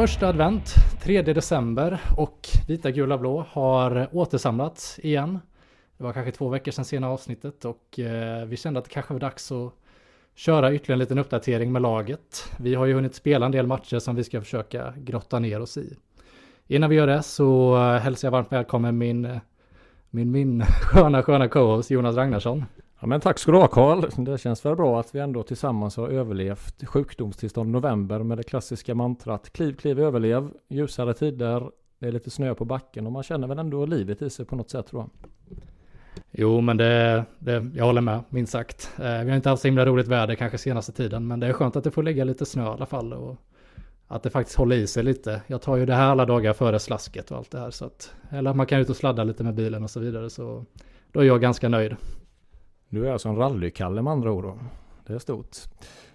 Första advent, 3 december och Vita Gula Blå har återsamlats igen. Det var kanske två veckor sedan sena avsnittet och eh, vi kände att det kanske var dags att köra ytterligare en liten uppdatering med laget. Vi har ju hunnit spela en del matcher som vi ska försöka grotta ner oss i. Innan vi gör det så hälsar jag varmt välkommen min, min, min sköna, sköna co-host Jonas Ragnarsson. Ja, men tack ska du ha Karl. Det känns väl bra att vi ändå tillsammans har överlevt sjukdomstillstånd november med det klassiska mantrat kliv, kliv, överlev. Ljusare tider, det är lite snö på backen och man känner väl ändå livet i sig på något sätt tror jag. Jo, men det, det, jag håller med, minst sagt. Eh, vi har inte haft så himla roligt väder kanske senaste tiden, men det är skönt att det får ligga lite snö i alla fall och att det faktiskt håller i sig lite. Jag tar ju det här alla dagar före slasket och allt det här, så att, eller att man kan ut och sladda lite med bilen och så vidare, så då är jag ganska nöjd. Du är alltså en rallykalle med andra ord då. Det är stort.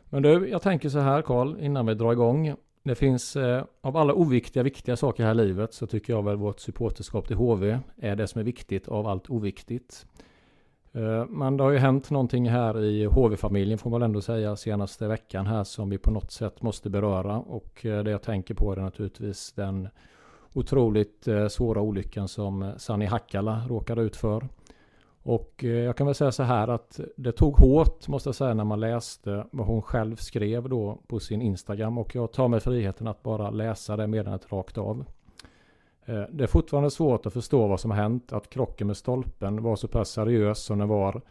Men du, jag tänker så här Karl, innan vi drar igång. Det finns eh, av alla oviktiga, viktiga saker här i livet så tycker jag väl vårt supporterskap till HV är det som är viktigt av allt oviktigt. Eh, men det har ju hänt någonting här i HV-familjen får man väl ändå säga senaste veckan här som vi på något sätt måste beröra och eh, det jag tänker på är naturligtvis den otroligt eh, svåra olyckan som Sani Hakkala råkade ut för. Och eh, jag kan väl säga så här att det tog hårt måste jag säga när man läste vad hon själv skrev då på sin Instagram och jag tar mig friheten att bara läsa det meddelandet rakt av. Eh, det är fortfarande svårt att förstå vad som har hänt, att krocken med stolpen var så pass seriös som den var,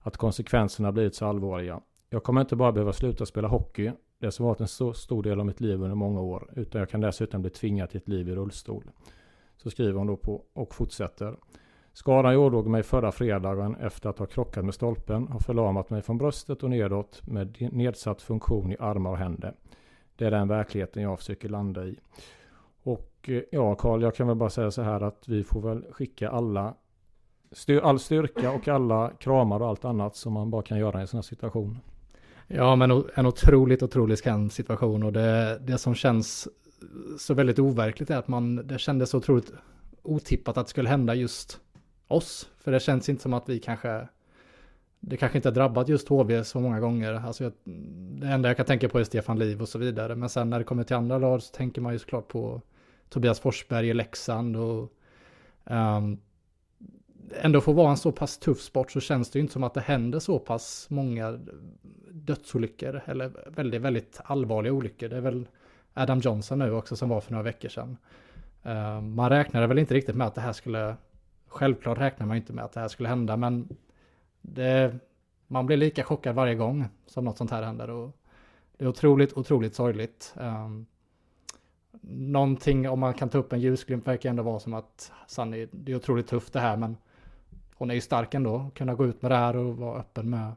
att konsekvenserna blivit så allvarliga. Jag kommer inte bara behöva sluta spela hockey, det som varit en så stor del av mitt liv under många år, utan jag kan dessutom bli tvingad till ett liv i rullstol. Så skriver hon då på och fortsätter. Skadan jag ådrog mig förra fredagen efter att ha krockat med stolpen har förlamat mig från bröstet och nedåt med nedsatt funktion i armar och händer. Det är den verkligheten jag försöker landa i. Och eh, ja, Karl, jag kan väl bara säga så här att vi får väl skicka alla styr, all styrka och alla kramar och allt annat som man bara kan göra i en sån här situation. Ja, men en otroligt, otroligt skön situation och det, det som känns så väldigt overkligt är att man, det kändes så otroligt otippat att det skulle hända just oss. För det känns inte som att vi kanske, det kanske inte har drabbat just HV så många gånger. Alltså jag, det enda jag kan tänka på är Stefan Liv och så vidare. Men sen när det kommer till andra lag så tänker man ju såklart på Tobias Forsberg i Leksand och um, ändå får vara en så pass tuff sport så känns det ju inte som att det händer så pass många dödsolyckor eller väldigt, väldigt allvarliga olyckor. Det är väl Adam Johnson nu också som var för några veckor sedan. Ehm, man räknade väl inte riktigt med att det här skulle Självklart räknar man inte med att det här skulle hända, men det, man blir lika chockad varje gång som något sånt här händer. Och det är otroligt, otroligt sorgligt. Um, någonting, om man kan ta upp en ljusglimt, verkar ändå vara som att Sunny, det är otroligt tufft det här, men hon är ju stark ändå. Kunna gå ut med det här och vara öppen med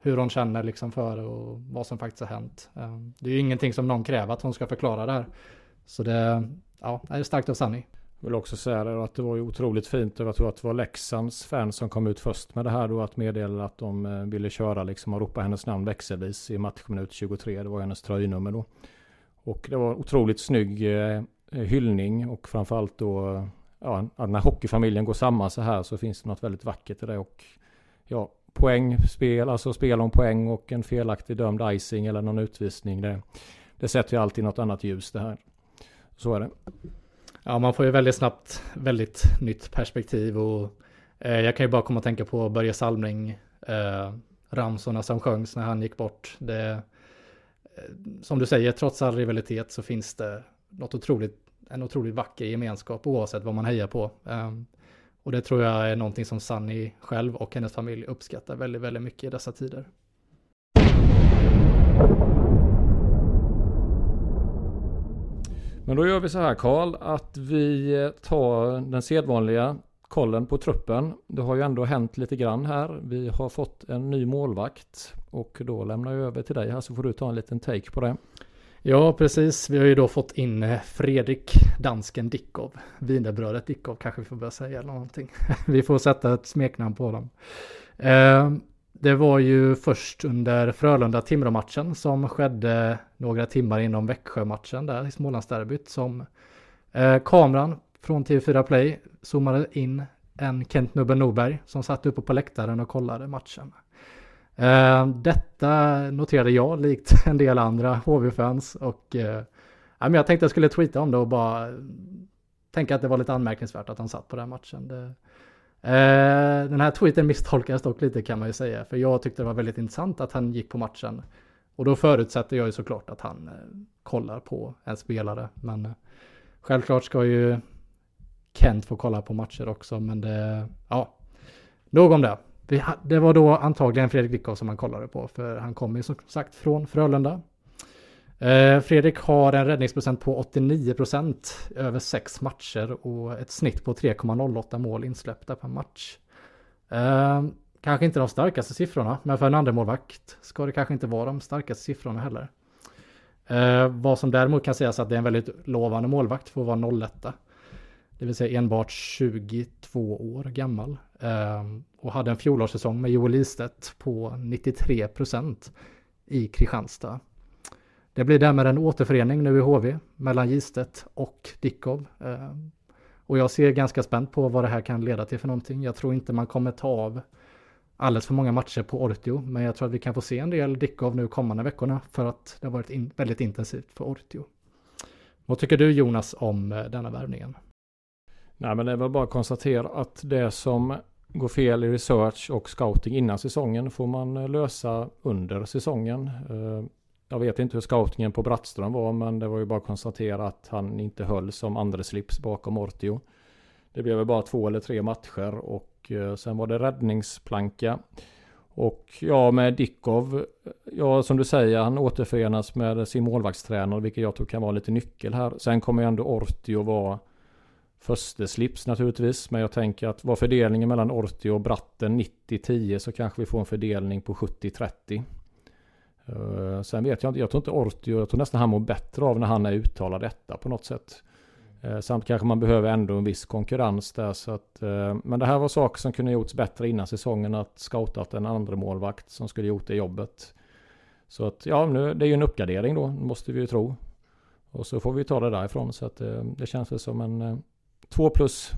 hur hon känner liksom för och vad som faktiskt har hänt. Um, det är ju ingenting som någon kräver att hon ska förklara det här. Så det, ja, det är starkt av Sunny. Jag vill också säga att det var ju otroligt fint. Jag tror att det var Leksands fans som kom ut först med det här då att meddela att de eh, ville köra liksom och ropa hennes namn växelvis i matchminut 23. Det var hennes tröjnummer då. Och det var otroligt snygg eh, eh, hyllning och framförallt då ja, när hockeyfamiljen går samman så här så finns det något väldigt vackert i det och ja, poängspel, alltså spel om poäng och en felaktig dömd icing eller någon utvisning. Det, det sätter ju alltid något annat ljus det här. Så är det. Ja, man får ju väldigt snabbt väldigt nytt perspektiv och eh, jag kan ju bara komma och tänka på Börje Salming, eh, ramsorna som sjöngs när han gick bort. Det, eh, som du säger, trots all rivalitet så finns det något otroligt, en otroligt vacker gemenskap oavsett vad man hejar på. Eh, och det tror jag är någonting som Sanni själv och hennes familj uppskattar väldigt, väldigt mycket i dessa tider. Men då gör vi så här Karl, att vi tar den sedvanliga kollen på truppen. Det har ju ändå hänt lite grann här. Vi har fått en ny målvakt och då lämnar jag över till dig här så får du ta en liten take på det. Ja, precis. Vi har ju då fått in eh, Fredrik Dansken Dickov. Wienerbrödet Dickov kanske vi får börja säga eller någonting. vi får sätta ett smeknamn på dem. Det var ju först under Frölunda-Timrå-matchen som skedde några timmar inom Växjö-matchen där i Smålandsderbyt som eh, kameran från TV4 Play zoomade in en Kent Nubben Norberg som satt uppe på läktaren och kollade matchen. Eh, detta noterade jag likt en del andra HV-fans och eh, jag tänkte jag skulle tweeta om det och bara tänka att det var lite anmärkningsvärt att han satt på den matchen. Det, Eh, Eh, den här tweeten misstolkas dock lite kan man ju säga, för jag tyckte det var väldigt intressant att han gick på matchen. Och då förutsätter jag ju såklart att han eh, kollar på en spelare, men eh, självklart ska ju Kent få kolla på matcher också, men det, ja, nog om det. Det var då antagligen Fredrik Dickov som han kollade på, för han kommer ju som sagt från Frölunda. Eh, Fredrik har en räddningsprocent på 89% över sex matcher och ett snitt på 3,08 mål insläppta per match. Eh, kanske inte de starkaste siffrorna, men för en andra målvakt ska det kanske inte vara de starkaste siffrorna heller. Eh, vad som däremot kan sägas att det är en väldigt lovande målvakt för att vara 01. Det vill säga enbart 22 år gammal. Eh, och hade en fjolårssäsong med Joel Istedt på 93% i Kristianstad. Det blir därmed en återförening nu i HV mellan Gistet och Dickov. Eh, och jag ser ganska spänt på vad det här kan leda till för någonting. Jag tror inte man kommer ta av alldeles för många matcher på Ortio, men jag tror att vi kan få se en del Dickov nu kommande veckorna för att det har varit in, väldigt intensivt för Ortio. Vad tycker du Jonas om eh, denna värvningen? Nej men det är väl bara att konstatera att det som går fel i research och scouting innan säsongen får man eh, lösa under säsongen. Jag vet inte hur scoutingen på Brattström var, men det var ju bara att konstatera att han inte höll som andra slips bakom Ortio. Det blev väl bara två eller tre matcher och eh, sen var det räddningsplanka. Och ja, med Dickov, ja som du säger, han återförenas med sin målvaktstränare, vilket jag tror kan vara lite nyckel här. Sen kommer ju ändå Ortio vara förste slips naturligtvis, men jag tänker att var fördelningen mellan Ortio och Bratten 90-10 så kanske vi får en fördelning på 70-30. Uh, sen vet jag inte, jag tror inte Ortio, jag tror nästan han mår bättre av när han är uttalad detta på något sätt. Uh, samt kanske man behöver ändå en viss konkurrens där. Så att, uh, men det här var saker som kunde gjorts bättre innan säsongen. Att scoutat en andra målvakt som skulle gjort det jobbet. Så att ja, nu, det är ju en uppgradering då, måste vi ju tro. Och så får vi ta det därifrån. Så att det känns väl som en 2 plus,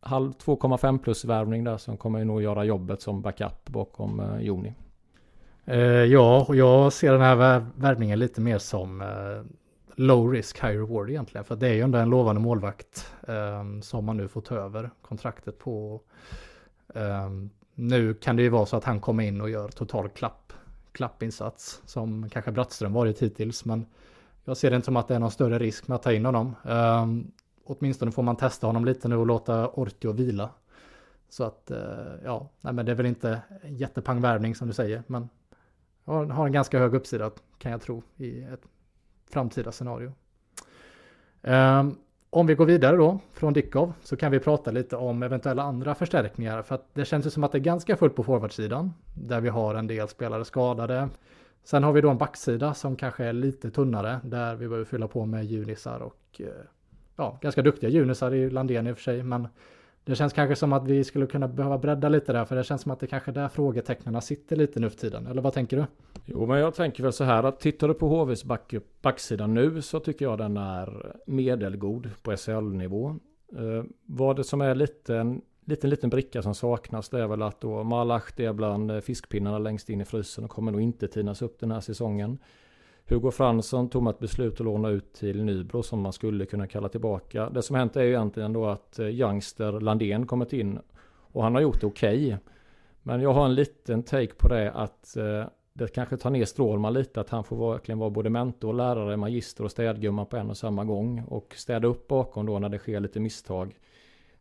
halv 2,5 plus värvning där som kommer nog göra jobbet som backup bakom Joni. Eh, ja, och jag ser den här värvningen lite mer som eh, low risk, high reward egentligen. För det är ju ändå en lovande målvakt ehm, som man nu får ta över kontraktet på. Ehm, nu kan det ju vara så att han kommer in och gör total klapp, klappinsats som kanske Brattström varit hittills. Men jag ser det inte som att det är någon större risk med att ta in honom. Um, åtminstone får man testa honom lite nu och låta Ortio vila. Så att, eh, ja, nej, men det är väl inte jättepangvärvning som du säger, men har, har en ganska hög uppsida kan jag tro i ett framtida scenario. Um, om vi går vidare då från Dickov så kan vi prata lite om eventuella andra förstärkningar för att det känns ju som att det är ganska fullt på forwardsidan där vi har en del spelare skadade. Sen har vi då en backsida som kanske är lite tunnare där vi behöver fylla på med junisar och eh, ja, ganska duktiga junisar i Landén i och för sig men det känns kanske som att vi skulle kunna behöva bredda lite där, för det känns som att det kanske är där frågetecknen sitter lite nu för tiden. Eller vad tänker du? Jo, men jag tänker väl så här att tittar du på HVs back, backsida nu så tycker jag den är medelgod på SHL-nivå. Eh, vad det som är liten, liten, liten bricka som saknas det är väl att då Malach det är bland fiskpinnarna längst in i frysen och kommer nog inte tinas upp den här säsongen. Hugo Fransson tog ett beslut att låna ut till Nybro som man skulle kunna kalla tillbaka. Det som hänt är ju egentligen då att eh, Youngster Landén kommit in och han har gjort det okej. Okay. Men jag har en liten take på det att eh, det kanske tar ner Strålman lite att han får verkligen vara både mentor, lärare, magister och städgumma på en och samma gång och städa upp bakom då när det sker lite misstag.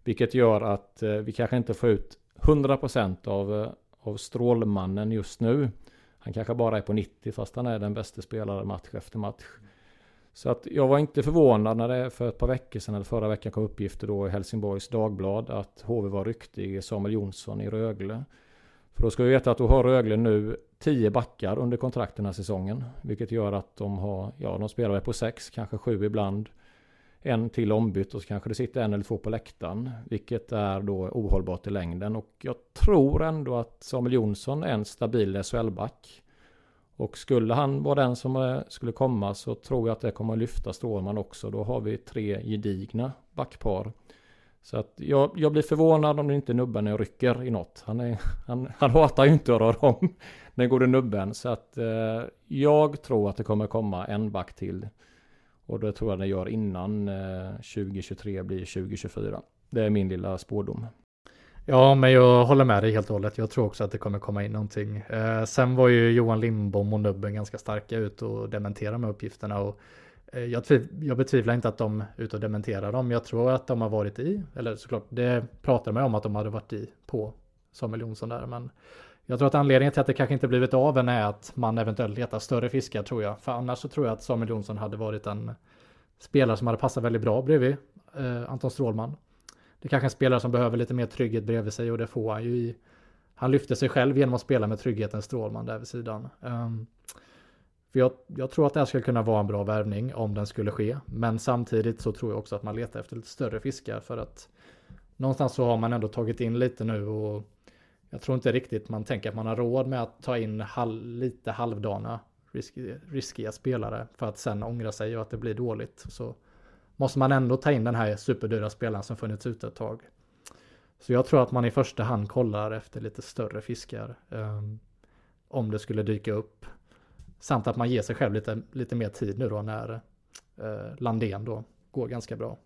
Vilket gör att eh, vi kanske inte får ut 100% av, av Strålmannen just nu. Han kanske bara är på 90 fast han är den bästa spelaren match efter match. Så att jag var inte förvånad när det för ett par veckor sedan eller förra veckan kom uppgifter då i Helsingborgs Dagblad att HV var ryktig Samuel Jonsson i Rögle. För då ska vi veta att då har Rögle nu 10 backar under kontrakt den här säsongen. Vilket gör att de har, ja de spelar på 6, kanske 7 ibland. En till ombytt och så kanske det sitter en eller två på läktaren. Vilket är då ohållbart i längden. Och jag tror ändå att Samuel Jonsson är en stabil SHL-back. Och skulle han vara den som eh, skulle komma så tror jag att det kommer att lyfta Strålman också. Då har vi tre gedigna backpar. Så att jag, jag blir förvånad om det inte är nubben jag rycker i något. Han, är, han, han hatar ju inte att röra om den gode nubben. Så att eh, jag tror att det kommer komma en back till. Och det tror jag den gör innan eh, 2023 blir 2024. Det är min lilla spårdom. Ja, men jag håller med dig helt och hållet. Jag tror också att det kommer komma in någonting. Eh, sen var ju Johan Lindbom och Nubben ganska starka ut och dementera med uppgifterna. Och, eh, jag, jag betvivlar inte att de är ute och dementerar dem. Jag tror att de har varit i, eller såklart, det pratade man om att de hade varit i på Samuel Jonsson där. Men jag tror att anledningen till att det kanske inte blivit av än är att man eventuellt letar större fiskar tror jag. För annars så tror jag att Samuel Jonsson hade varit en spelare som hade passat väldigt bra bredvid eh, Anton Strålman. Det är kanske är en spelare som behöver lite mer trygghet bredvid sig och det får han ju i. Han lyfter sig själv genom att spela med tryggheten Strålman där vid sidan. Um, för jag, jag, tror att det här skulle kunna vara en bra värvning om den skulle ske. Men samtidigt så tror jag också att man letar efter lite större fiskar för att någonstans så har man ändå tagit in lite nu och jag tror inte riktigt man tänker att man har råd med att ta in halv, lite halvdana riskiga, riskiga spelare för att sen ångra sig och att det blir dåligt. Så måste man ändå ta in den här superdyra spelaren som funnits ute ett tag. Så jag tror att man i första hand kollar efter lite större fiskar. Um, om det skulle dyka upp. Samt att man ger sig själv lite, lite mer tid nu då när uh, Landén då går ganska bra.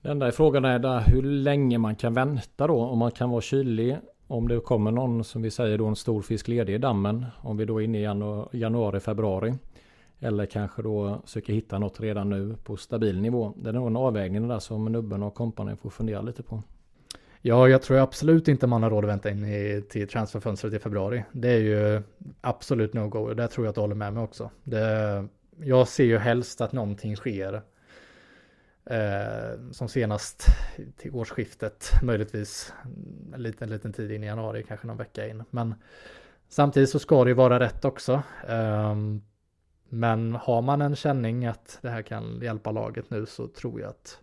Den enda frågan är där hur länge man kan vänta då. Om man kan vara kylig. Om det kommer någon som vi säger då en stor fisk ledig i dammen. Om vi då är inne i januari, februari. Eller kanske då söker hitta något redan nu på stabil nivå. Det är nog en avvägning där som Nubben och kompani får fundera lite på. Ja, jag tror absolut inte man har råd att vänta in i, till transferfönstret i februari. Det är ju absolut no-go. Det tror jag att du håller med mig också. Det, jag ser ju helst att någonting sker. Eh, som senast till årsskiftet, möjligtvis en liten, liten tid in i januari, kanske någon vecka in. Men samtidigt så ska det ju vara rätt också. Eh, men har man en känning att det här kan hjälpa laget nu så tror jag att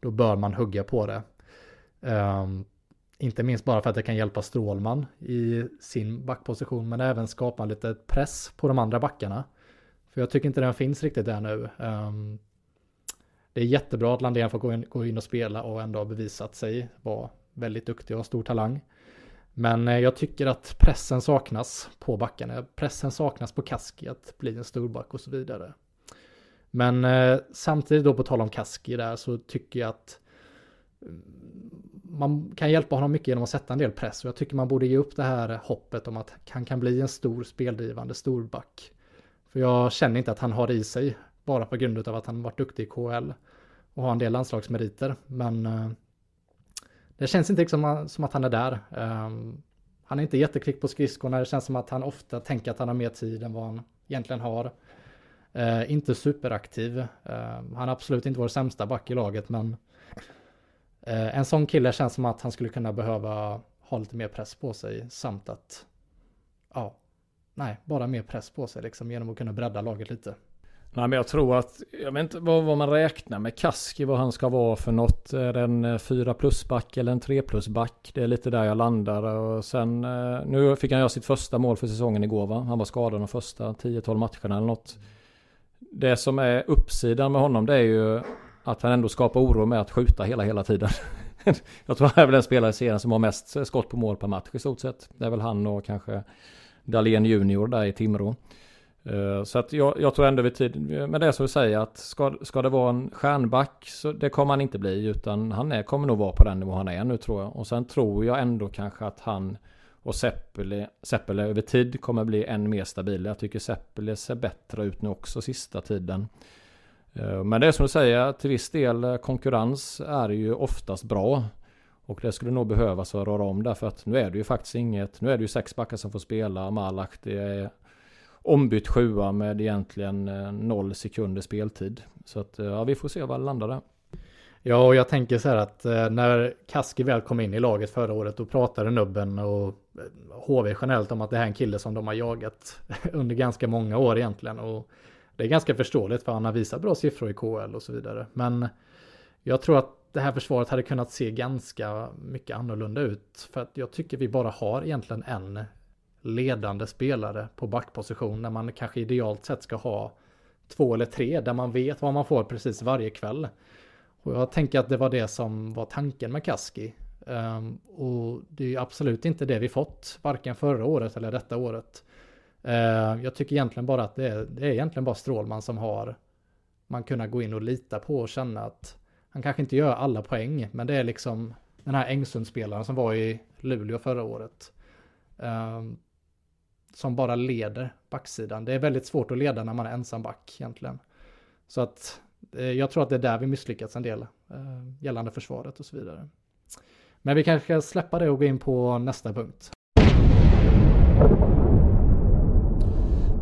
då bör man hugga på det. Ehm, inte minst bara för att det kan hjälpa Strålman i sin backposition men även skapa lite press på de andra backarna. För jag tycker inte den finns riktigt där nu. Ehm, det är jättebra att Landén får gå in, gå in och spela och ändå har bevisat sig vara väldigt duktig och har stor talang. Men eh, jag tycker att pressen saknas på backarna. Pressen saknas på Kaski att bli en storback och så vidare. Men eh, samtidigt då på tal om Kaski där så tycker jag att mm, man kan hjälpa honom mycket genom att sätta en del press och jag tycker man borde ge upp det här hoppet om att han kan bli en stor speldrivande storback. För jag känner inte att han har det i sig bara på grund av att han varit duktig i KL och har en del landslagsmeriter. Men eh, det känns inte som, som att han är där. Ehm, han är inte jättekvick på skridskorna. Det känns som att han ofta tänker att han har mer tid än vad han egentligen har. Eh, inte superaktiv. Ehm, han är absolut inte vår sämsta back i laget, men eh, en sån kille känns som att han skulle kunna behöva ha lite mer press på sig samt att, ja, nej, bara mer press på sig liksom genom att kunna bredda laget lite. Nej men jag tror att, jag vet inte vad, vad man räknar med Kaski, vad han ska vara för något. Är det en eh, 4 plus back eller en 3 plus back? Det är lite där jag landar. Och sen, eh, nu fick han göra sitt första mål för säsongen igår va? Han var skadad de första 10-12 matcherna eller något. Det som är uppsidan med honom det är ju att han ändå skapar oro med att skjuta hela, hela tiden. jag tror han är väl den spelare i serien som har mest skott på mål per match i stort sett. Det är väl han och kanske Dahlén Junior där i Timrå. Eh, så att jag, jag tror ändå vid tid, men det är som du säger att ska, ska det vara en stjärnback så det kommer han inte bli utan han är, kommer nog vara på den nivå han är nu tror jag. Och sen tror jag ändå kanske att han och Seppele, Seppele över tid kommer bli än mer stabila. Jag tycker Seppele ser bättre ut nu också sista tiden. Eh, men det är som du säger, till viss del eh, konkurrens är ju oftast bra. Och det skulle nog behövas att röra om därför att nu är det ju faktiskt inget, nu är det ju sex backar som får spela, Malak, det är ombytt sjua med egentligen eh, noll sekunder speltid. Så att eh, ja, vi får se var det landar där. Ja, och jag tänker så här att eh, när Kaski väl kom in i laget förra året, då pratade Nubben och HV generellt om att det här är en kille som de har jagat under ganska många år egentligen. Och det är ganska förståeligt för han har visat bra siffror i KL och så vidare. Men jag tror att det här försvaret hade kunnat se ganska mycket annorlunda ut. För att jag tycker vi bara har egentligen en ledande spelare på backposition när man kanske idealt sett ska ha två eller tre där man vet vad man får precis varje kväll. Och jag tänker att det var det som var tanken med Kaski. Um, och det är absolut inte det vi fått, varken förra året eller detta året. Uh, jag tycker egentligen bara att det är, det är egentligen bara Strålman som har man kunnat gå in och lita på och känna att han kanske inte gör alla poäng, men det är liksom den här Engsund-spelaren som var i Luleå förra året. Um, som bara leder backsidan. Det är väldigt svårt att leda när man är ensam back egentligen. Så att eh, jag tror att det är där vi misslyckats en del eh, gällande försvaret och så vidare. Men vi kanske ska släppa det och gå in på nästa punkt.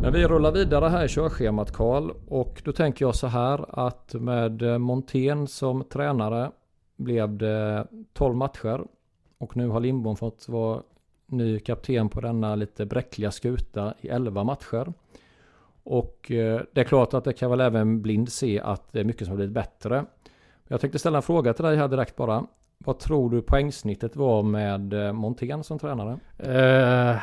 Men vi rullar vidare här i körschemat Karl och då tänker jag så här att med Montén som tränare blev det 12 matcher och nu har Lindbom fått vara ny kapten på denna lite bräckliga skuta i 11 matcher. Och eh, det är klart att det kan väl även blind se att det är mycket som har blivit bättre. Jag tänkte ställa en fråga till dig här direkt bara. Vad tror du poängsnittet var med eh, Montén som tränare? Eh,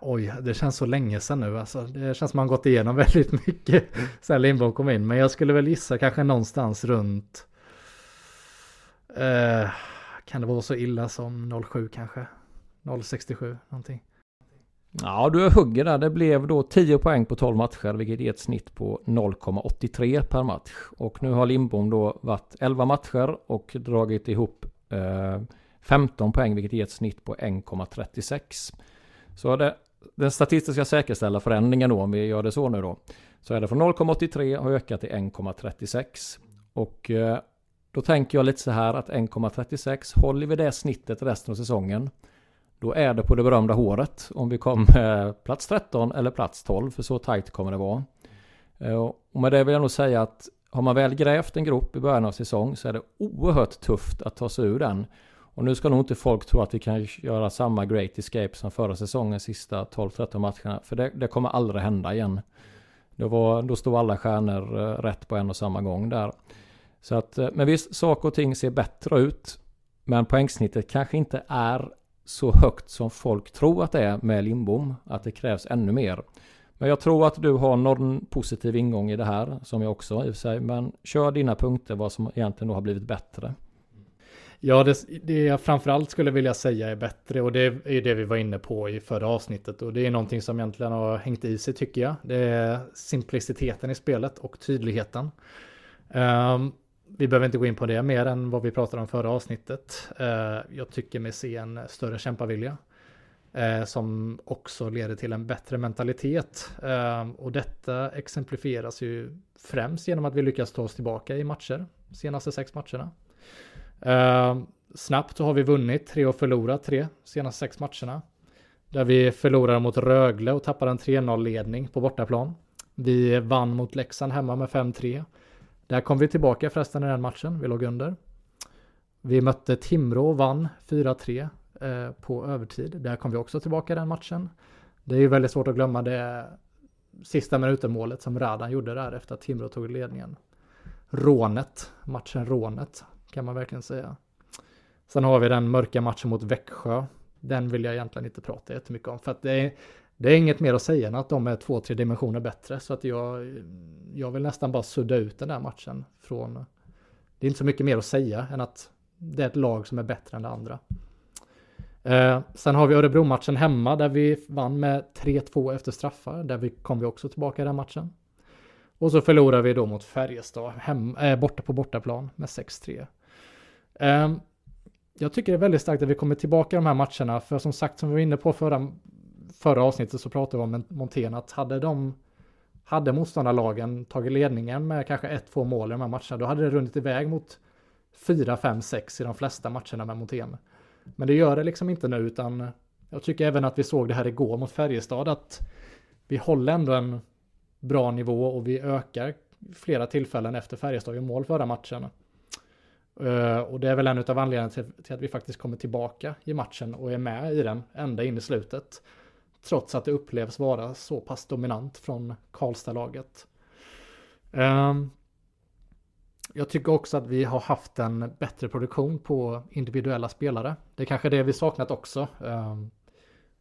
oj, det känns så länge sedan nu. Alltså, det känns som man gått igenom väldigt mycket sen Lindbom kom in. Men jag skulle väl gissa kanske någonstans runt... Eh, kan det vara så illa som 07 kanske? 067 någonting. Ja, du hugger där. Det blev då 10 poäng på 12 matcher, vilket är ett snitt på 0,83 per match. Och nu har Lindbom då varit 11 matcher och dragit ihop eh, 15 poäng, vilket ger ett snitt på 1,36. Så det, den statistiska säkerställa förändringen då, om vi gör det så nu då, så är det från 0,83 har ökat till 1,36. Och eh, då tänker jag lite så här att 1,36, håller vi det snittet resten av säsongen, då är det på det berömda håret om vi kommer plats 13 eller plats 12, för så tajt kommer det vara. Eh, och med det vill jag nog säga att har man väl grävt en grop i början av säsong så är det oerhört tufft att ta sig ur den. Och nu ska nog inte folk tro att vi kan göra samma great escape som förra säsongen, sista 12-13 matcherna. För det, det, kommer aldrig hända igen. Då, var, då stod alla stjärnor eh, rätt på en och samma gång där. Så att, eh, men visst, saker och ting ser bättre ut. Men poängsnittet kanske inte är så högt som folk tror att det är med Lindbom. Att det krävs ännu mer. Men jag tror att du har någon positiv ingång i det här, som jag också i och för sig. Men kör dina punkter, vad som egentligen då har blivit bättre. Ja, det, det jag framförallt skulle vilja säga är bättre och det är det vi var inne på i förra avsnittet och det är någonting som egentligen har hängt i sig tycker jag. Det är simpliciteten i spelet och tydligheten. Um, vi behöver inte gå in på det mer än vad vi pratade om förra avsnittet. Eh, jag tycker mig se en större kämpavilja. Eh, som också leder till en bättre mentalitet. Eh, och detta exemplifieras ju främst genom att vi lyckas ta oss tillbaka i matcher, senaste sex matcherna. Eh, snabbt så har vi vunnit tre och förlorat tre senaste sex matcherna. Där vi förlorade mot Rögle och tappade en 3-0 ledning på bortaplan. Vi vann mot Leksand hemma med 5-3. Där kom vi tillbaka förresten i den matchen, vi låg under. Vi mötte Timrå och vann 4-3 eh, på övertid. Där kom vi också tillbaka i den matchen. Det är ju väldigt svårt att glömma det sista minuten målet som Radan gjorde där efter att Timrå tog ledningen. Rånet, matchen Rånet kan man verkligen säga. Sen har vi den mörka matchen mot Växjö. Den vill jag egentligen inte prata jättemycket om för att det är, det är inget mer att säga än att de är två, tre dimensioner bättre. Så att jag, jag vill nästan bara sudda ut den där matchen från... Det är inte så mycket mer att säga än att det är ett lag som är bättre än det andra. Eh, sen har vi Örebro-matchen hemma där vi vann med 3-2 efter straffar. Där vi kom vi också tillbaka i den matchen. Och så förlorar vi då mot Färjestad hem, eh, borta på bortaplan med 6-3. Eh, jag tycker det är väldigt starkt att vi kommer tillbaka i de här matcherna. För som sagt, som vi var inne på förra, förra avsnittet så pratade vi om Montén att hade de hade motståndarlagen tagit ledningen med kanske ett, två mål i de här matcherna, då hade det runnit iväg mot 4, 5, 6 i de flesta matcherna med Montén. Men det gör det liksom inte nu utan jag tycker även att vi såg det här igår mot Färjestad att vi håller ändå en bra nivå och vi ökar flera tillfällen efter Färjestad i mål förra matchen. Eh, och det är väl en av anledningarna till, att vi faktiskt kommer tillbaka i matchen och är med i den ända in i slutet. Trots att det upplevs vara så pass dominant från Karlstad-laget. Ehm, jag tycker också att vi har haft en bättre produktion på individuella spelare. Det är kanske det vi saknat också. Ehm,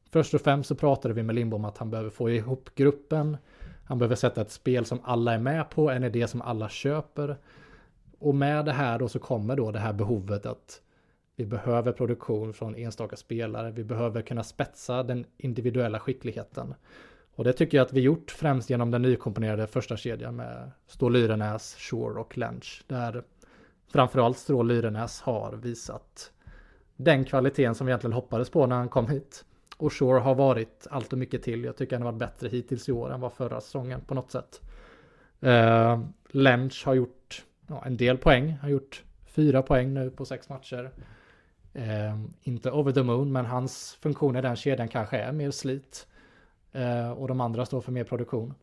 först och främst så pratade vi med Lindbom att han behöver få ihop gruppen. Han behöver sätta ett spel som alla är med på, en idé som alla köper. Och med det här då så kommer då det här behovet att vi behöver produktion från enstaka spelare. Vi behöver kunna spetsa den individuella skickligheten. Och det tycker jag att vi gjort främst genom den nykomponerade första kedjan med Stål Lyrenäs, Shore och Lench. Där framförallt Stål Lyrenäs har visat den kvaliteten som vi egentligen hoppades på när han kom hit. Och Shore har varit allt och mycket till. Jag tycker han har varit bättre hittills i år än vad förra säsongen på något sätt. Eh, uh, Lench har gjort ja, en del poäng. Han Har gjort fyra poäng nu på sex matcher. Eh, inte over the moon, men hans funktion i den kedjan kanske är mer slit. Eh, och de andra står för mer produktion.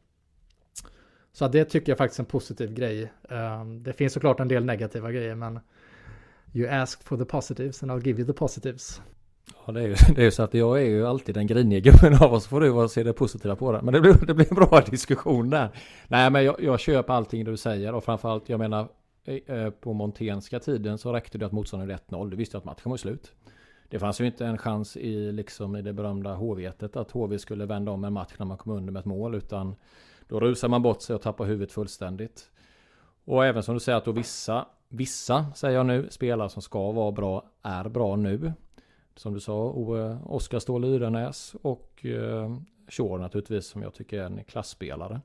Så det tycker jag faktiskt är en positiv grej. Eh, det finns såklart en del negativa grejer men You ask for the positives and I'll give you the positives. Ja det är ju det är så att jag är ju alltid den griniga gubben av oss får du se det positiva på det. Men det blir, det blir en bra diskussion där. Nej men jag, jag köper allting du säger och framförallt jag menar Eh, eh, på montenska tiden så räckte det att motståndaren 1-0. Du visste att matchen var slut. Det fanns ju inte en chans i, liksom, i det berömda hv att HV skulle vända om en match när man kom under med ett mål. Utan då rusar man bort sig och tappar huvudet fullständigt. Och även som du säger att då vissa, vissa säger jag nu, spelare som ska vara bra är bra nu. Som du sa, eh, Oskar Ståhl Yrenäs och eh, Shore naturligtvis som jag tycker är en klassspelare.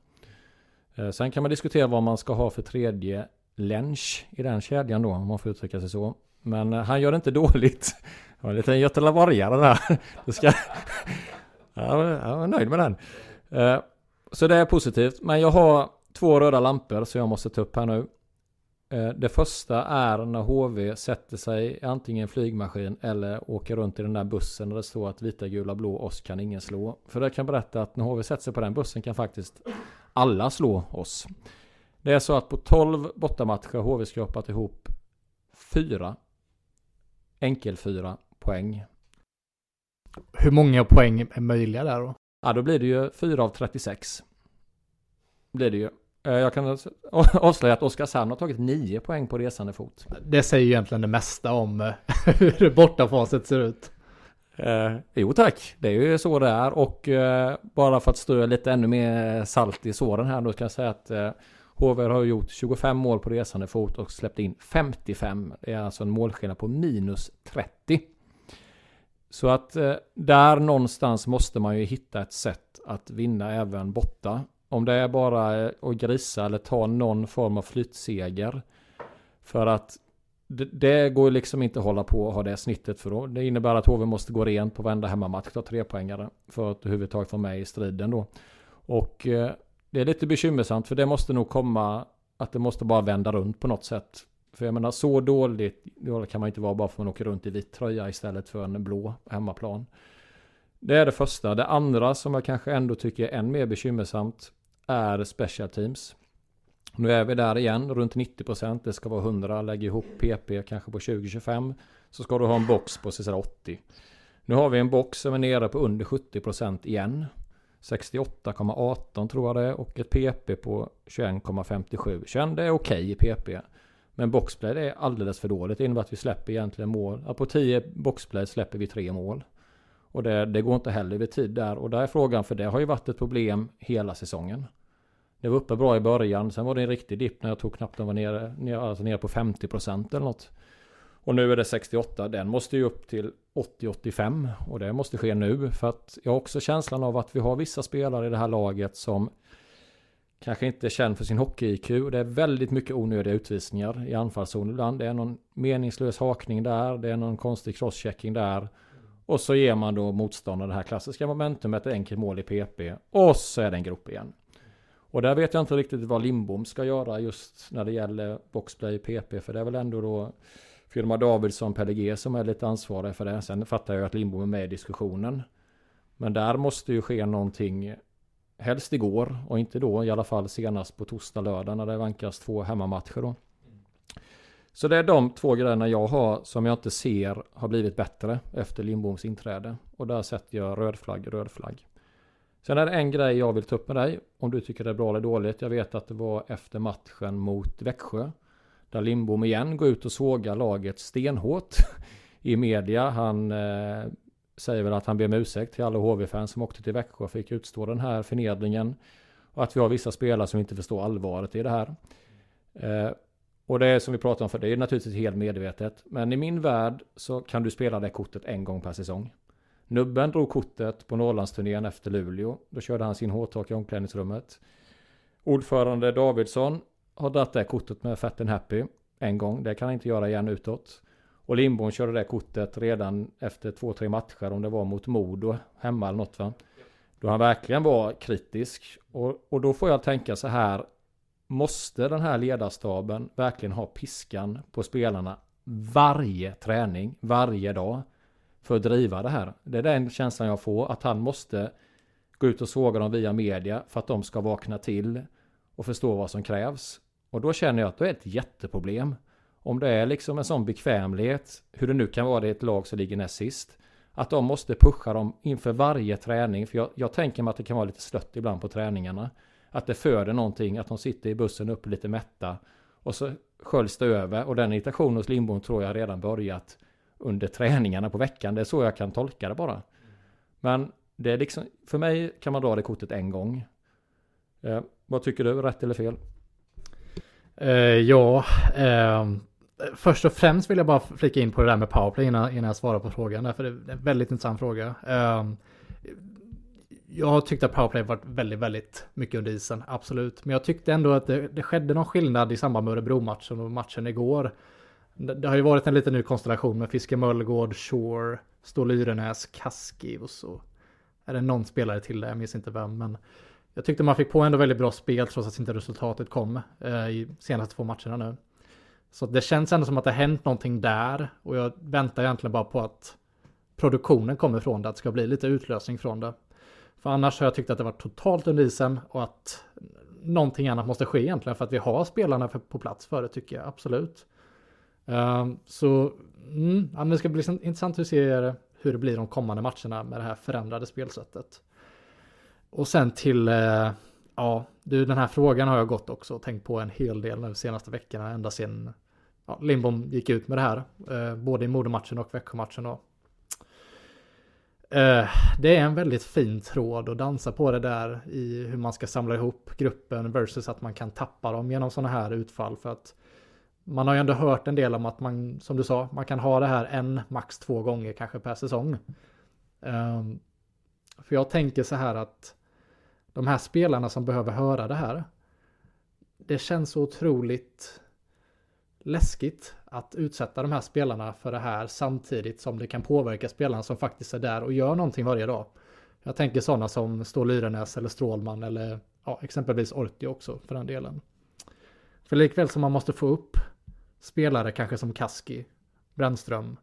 Eh, sen kan man diskutera vad man ska ha för tredje lench i den kedjan då, om man får uttrycka sig så. Men eh, han gör det inte dåligt. Det var en liten göteborgare där. Du ska... Jag var nöjd med den. Eh, så det är positivt. Men jag har två röda lampor som jag måste ta upp här nu. Eh, det första är när HV sätter sig i antingen flygmaskin eller åker runt i den där bussen där det står att vita, gula, blå, oss kan ingen slå. För jag kan berätta att när HV sätter sig på den bussen kan faktiskt alla slå oss. Det är så att på 12 bortamatcher har HV skrapat ihop fyra enkelfyra poäng. Hur många poäng är möjliga där då? Ja, då blir det ju 4 av 36. Blir det ju. Eh, jag kan avslöja att Oskarshamn har tagit 9 poäng på resande fot. Det säger ju egentligen det mesta om eh, hur bortafaset ser ut. Eh, jo tack, det är ju så det är och eh, bara för att strö lite ännu mer salt i såren här då ska jag säga att eh, HV har gjort 25 mål på resande fot och släppt in 55. Det är alltså en målskillnad på minus 30. Så att eh, där någonstans måste man ju hitta ett sätt att vinna även borta. Om det är bara eh, att grisa eller ta någon form av flyttseger. För att det, det går liksom inte att hålla på och ha det snittet för då. Det innebär att HV måste gå rent på varenda hemmamatch, ta tre poängare för att överhuvudtaget vara med i striden då. Och eh, det är lite bekymmersamt för det måste nog komma att det måste bara vända runt på något sätt. För jag menar så dåligt dåligt kan man inte vara bara för att man åker runt i vit tröja istället för en blå hemmaplan. Det är det första. Det andra som jag kanske ändå tycker är än mer bekymmersamt är special teams. Nu är vi där igen, runt 90%. Det ska vara 100, lägg ihop PP kanske på 20-25. Så ska du ha en box på sådär 80. Nu har vi en box som är nere på under 70% igen. 68,18 tror jag det är och ett PP på 21,57. 21 det är okej okay i PP. Men boxplay är alldeles för dåligt. Det innebär att vi släpper egentligen mål. Ja, på 10 boxplay släpper vi tre mål. Och det, det, går inte heller vid tid där. Och där är frågan, för det har ju varit ett problem hela säsongen. Det var uppe bra i början, sen var det en riktig dipp när jag tog knappt den var nere, nere, alltså nere på 50% eller något. Och nu är det 68, den måste ju upp till 80-85 och det måste ske nu för att jag har också känslan av att vi har vissa spelare i det här laget som kanske inte är känd för sin hockey-IQ. Det är väldigt mycket onödiga utvisningar i anfallszon ibland. Det är någon meningslös hakning där, det är någon konstig crosschecking där. Och så ger man då motståndaren det här klassiska momentumet, ett enkelt mål i PP. Och så är det en grop igen. Och där vet jag inte riktigt vad Limbom ska göra just när det gäller boxplay PP. För det är väl ändå då firma Davidsson, PLG som är lite ansvariga för det. Sen fattar jag att Lindbom är med i diskussionen. Men där måste ju ske någonting helst igår och inte då i alla fall senast på torsdag, lördag när det vankas två hemmamatcher då. Så det är de två grejerna jag har som jag inte ser har blivit bättre efter Lindboms inträde. Och där sätter jag röd flagg, röd flagg. Sen är det en grej jag vill ta upp med dig. Om du tycker det är bra eller dåligt. Jag vet att det var efter matchen mot Växjö. Där Lindbom igen går ut och sågar laget stenhårt i media. Han eh, säger väl att han ber om ursäkt till alla HV-fans som åkte till Växjö och fick utstå den här förnedringen. Och att vi har vissa spelare som inte förstår allvaret i det här. Eh, och det är som vi pratar om för det är naturligtvis helt medvetet. Men i min värld så kan du spela det kortet en gång per säsong. Nubben drog kortet på Norrlandsturnén efter Luleå. Då körde han sin hårtork i omklädningsrummet. Ordförande Davidsson har dragit det kortet med Fat and Happy en gång. Det kan han inte göra igen utåt. Och Lindbom körde det kortet redan efter två, tre matcher. Om det var mot Modo hemma eller något va. Då han verkligen var kritisk. Och, och då får jag tänka så här. Måste den här ledarstaben verkligen ha piskan på spelarna varje träning, varje dag? För att driva det här. Det är den känslan jag får. Att han måste gå ut och såga dem via media för att de ska vakna till och förstå vad som krävs. Och då känner jag att det är ett jätteproblem. Om det är liksom en sån bekvämlighet, hur det nu kan vara i ett lag som ligger näst sist. Att de måste pusha dem inför varje träning. För jag, jag tänker mig att det kan vara lite slött ibland på träningarna. Att det föder någonting, att de sitter i bussen uppe lite mätta. Och så sköljs det över. Och den irritationen hos Lindbom tror jag redan börjat under träningarna på veckan. Det är så jag kan tolka det bara. Men det är liksom, för mig kan man dra det kortet en gång. Eh, vad tycker du, rätt eller fel? Eh, ja, eh, först och främst vill jag bara flika in på det där med powerplay innan, innan jag svarar på frågan. För det är en väldigt intressant fråga. Eh, jag har tyckt att powerplay varit väldigt, väldigt mycket under isen, absolut. Men jag tyckte ändå att det, det skedde någon skillnad i samband med Örebro-matchen och matchen igår. Det, det, har ju varit en liten ny konstellation med Fiske Möllgård, Shore, Stål Yrenäs, Kaski och så är det någon spelare till där, jag minns inte vem. Men jag tyckte man fick på ändå väldigt bra spel trots att inte resultatet kom eh, i senaste två matcherna nu. Så det känns ändå som att det har hänt någonting där och jag väntar egentligen bara på att produktionen kommer från det, att det ska bli lite utlösning från det. För annars har jag tyckt att det varit totalt under isen och att någonting annat måste ske egentligen för att vi har spelarna på plats för det tycker jag absolut. Um, så mm, ja, det ska bli intressant att se hur det blir de kommande matcherna med det här förändrade spelsättet. Och sen till, eh, ja, du den här frågan har jag gått också och tänkt på en hel del nu senaste veckorna, ända sedan ja, Lindbom gick ut med det här, eh, både i Modomatchen och Växjömatchen. Och, eh, det är en väldigt fin tråd att dansa på det där i hur man ska samla ihop gruppen versus att man kan tappa dem genom sådana här utfall för att man har ju ändå hört en del om att man, som du sa, man kan ha det här en, max två gånger kanske per säsong. Um, för jag tänker så här att de här spelarna som behöver höra det här. Det känns så otroligt läskigt att utsätta de här spelarna för det här samtidigt som det kan påverka spelarna som faktiskt är där och gör någonting varje dag. Jag tänker sådana som Stål Lyrenäs eller Strålman eller ja, exempelvis Orti också för den delen. För likväl som man måste få upp spelare kanske som Kaski, Brännström,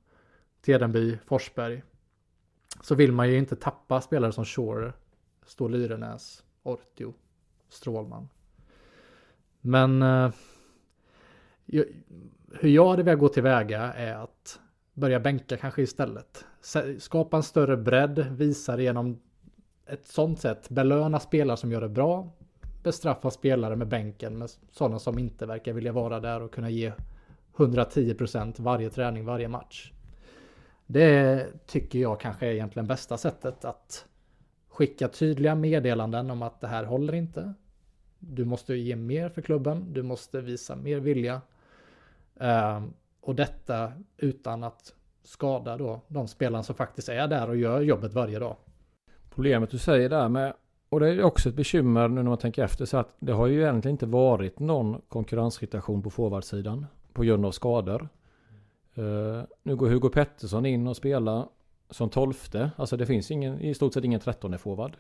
Tedenby, Forsberg. så vill man ju inte tappa spelare som Shore, Står Lyrenäs, Ortio, Strålman. Men eh, hur jag hade velat gå tillväga är att börja bänka kanske istället. Skapa en större bredd, visa det genom ett sånt sätt. Belöna spelare som gör det bra. Bestraffa spelare med bänken med sådana som inte verkar vilja vara där och kunna ge 110% varje träning, varje match. Det tycker jag kanske är egentligen bästa sättet att skicka tydliga meddelanden om att det här håller inte. Du måste ge mer för klubben, du måste visa mer vilja. Ehm, och detta utan att skada då de spelarna som faktiskt är där och gör jobbet varje dag. Problemet du säger där med, och det är också ett bekymmer nu när man tänker efter, så att det har ju egentligen inte varit någon konkurrenssituation på forwardsidan på grund av skador. Uh, nu går Hugo Pettersson in och spelar som tolfte. Alltså det finns ingen, i stort sett ingen trettonde forward.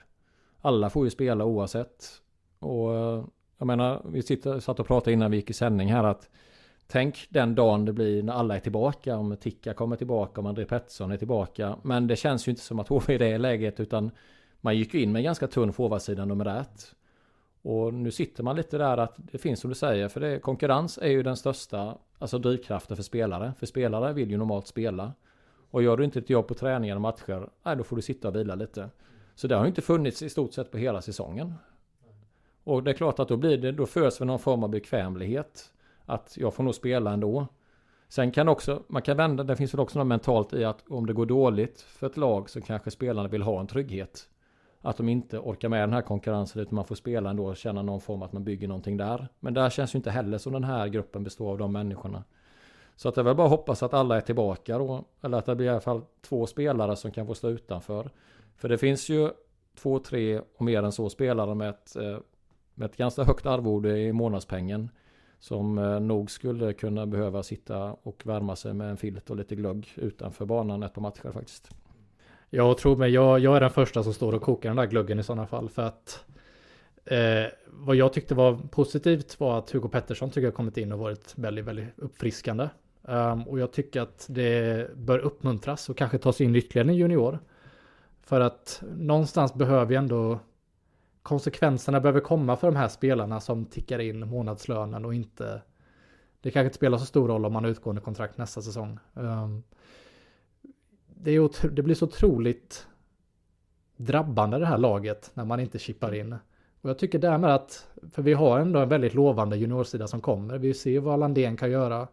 Alla får ju spela oavsett. Och eh, jag menar, vi sitter, satt och pratade innan vi gick i sändning här att Tänk den dagen det blir när alla är tillbaka, om Ticka kommer tillbaka, om André Pettersson är tillbaka. Men det känns ju inte som att HV är i det läget, utan man gick ju in med ganska tunn forwardsida numerärt. Och nu sitter man lite där att det finns som du säger, för det, konkurrens är ju den största alltså drivkraften för spelare. För spelare vill ju normalt spela. Och gör du inte ett jobb på träningar och matcher, nej då får du sitta och vila lite. Så det har ju inte funnits i stort sett på hela säsongen. Och det är klart att då blir det, då föds väl någon form av bekvämlighet. Att jag får nog spela ändå. Sen kan också, man kan vända, det finns väl också något mentalt i att om det går dåligt för ett lag så kanske spelarna vill ha en trygghet. Att de inte orkar med den här konkurrensen utan man får spela ändå och känna någon form att man bygger någonting där. Men där känns ju inte heller som den här gruppen består av de människorna. Så att det är väl bara att hoppas att alla är tillbaka då. Eller att det blir i alla fall två spelare som kan få stå utanför. För det finns ju två, tre och mer än så spelare med ett, eh, med ett ganska högt arvode i månadspengen. Som eh, nog skulle kunna behöva sitta och värma sig med en filt och lite glögg utanför banan ett par matcher faktiskt. Jag tror mig, jag, jag är den första som står och kokar den där glöggen i sådana fall. För att eh, vad jag tyckte var positivt var att Hugo Pettersson tycker jag kommit in och varit väldigt, väldigt uppfriskande. Um, och jag tycker att det bör uppmuntras och kanske tas in ytterligare en junior. För att någonstans behöver vi ändå konsekvenserna behöver komma för de här spelarna som tickar in månadslönen och inte det kanske inte spelar så stor roll om man har utgående kontrakt nästa säsong. Um, det, är, det blir så otroligt drabbande det här laget när man inte chippar in. Och jag tycker därmed att, för vi har ändå en väldigt lovande juniorsida som kommer. Vi ser vad Landén kan göra.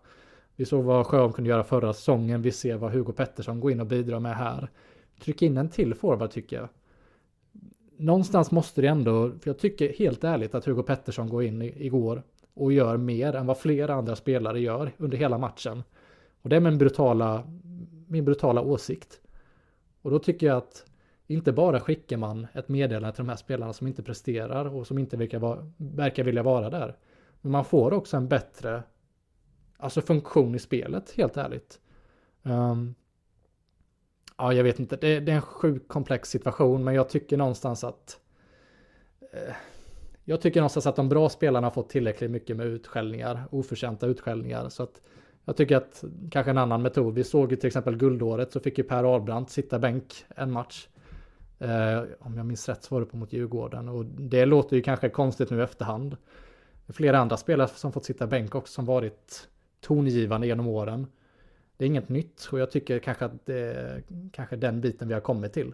Vi såg vad Sjöholm kunde göra förra säsongen. Vi ser vad Hugo Pettersson går in och bidrar med här. Tryck in en till forward tycker jag någonstans måste det ändå, för jag tycker helt ärligt att Hugo Pettersson går in igår och gör mer än vad flera andra spelare gör under hela matchen. Och det är min brutala, min brutala åsikt. Och då tycker jag att inte bara skickar man ett meddelande till de här spelarna som inte presterar och som inte verkar, vara, verkar vilja vara där. Men man får också en bättre alltså funktion i spelet, helt ärligt. Um, ja, jag vet inte, det, det, är en sjukt komplex situation, men jag tycker någonstans att eh, jag tycker någonstans att de bra spelarna har fått tillräckligt mycket med utskällningar, oförtjänta utskällningar, så att jag tycker att kanske en annan metod. Vi såg ju till exempel guldåret så fick ju Per Albrandt sitta bänk en match. Eh, om jag minns rätt så var det på mot Djurgården och det låter ju kanske konstigt nu i efterhand. Flera andra spelare som fått sitta bänk också som varit tongivande genom åren det är inget nytt och jag tycker kanske att det är kanske den biten vi har kommit till.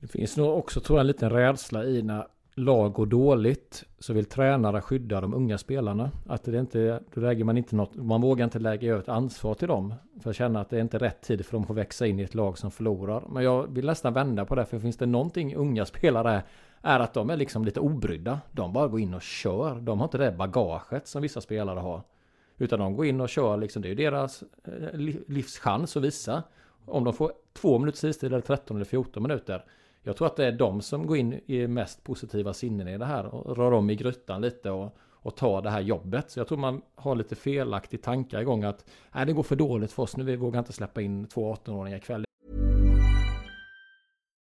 Det finns nog också tror jag en liten rädsla i när lag går dåligt så vill tränare skydda de unga spelarna. Att det inte, då lägger man inte något, man vågar inte lägga över ett ansvar till dem. För att känna att det är inte rätt tid för dem att växa in i ett lag som förlorar. Men jag vill nästan vända på det, för finns det någonting unga spelare är att de är liksom lite obrydda. De bara går in och kör. De har inte det bagaget som vissa spelare har. Utan de går in och kör liksom, det är ju deras eh, livschans att visa. Om de får två minuters istid eller 13 eller 14 minuter. Jag tror att det är de som går in i mest positiva sinnen i det här och rör om i grytan lite och, och tar det här jobbet. Så jag tror man har lite felaktig tankar igång att nej, det går för dåligt för oss nu, vi vågar inte släppa in två 18-åringar ikväll.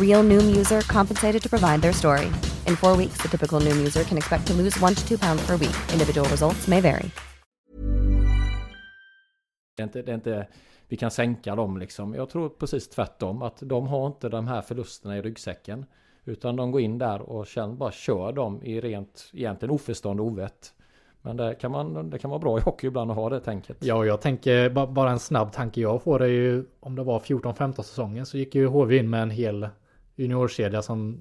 Real Noom user compensated to provide their story. In four weeks, the typical Noom user can expect to lose one to two pounds per week. Individual results may vary. Det är inte, det är inte, vi kan sänka dem liksom. Jag tror precis tvärtom. Att de har inte de här förlusterna i ryggsäcken. Utan de går in där och känner, bara kör dem i rent, egentligen oförstånd och ovett. Men det kan, man, det kan vara bra i hockey ibland att ha det tänket. Ja, jag tänker ba- bara en snabb tanke jag får är ju om det var 14-15 säsongen så gick ju HV in med en hel juniorkedja som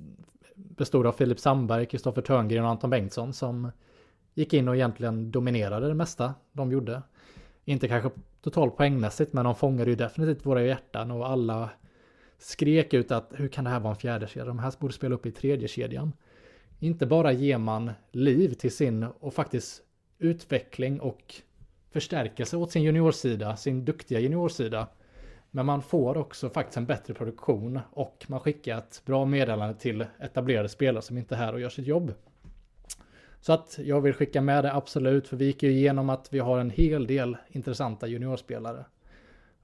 bestod av Filip Sandberg, Kristoffer Törngren och Anton Bengtsson som gick in och egentligen dominerade det mesta de gjorde. Inte kanske totalt poängmässigt men de fångade ju definitivt våra hjärtan och alla skrek ut att hur kan det här vara en fjärde kedja? De här borde spela upp i tredje kedjan. Inte bara ger man liv till sin och faktiskt utveckling och förstärkelse åt sin juniorsida, sin duktiga juniorsida. Men man får också faktiskt en bättre produktion och man skickar ett bra meddelande till etablerade spelare som inte är här och gör sitt jobb. Så att jag vill skicka med det absolut, för vi gick ju igenom att vi har en hel del intressanta juniorspelare.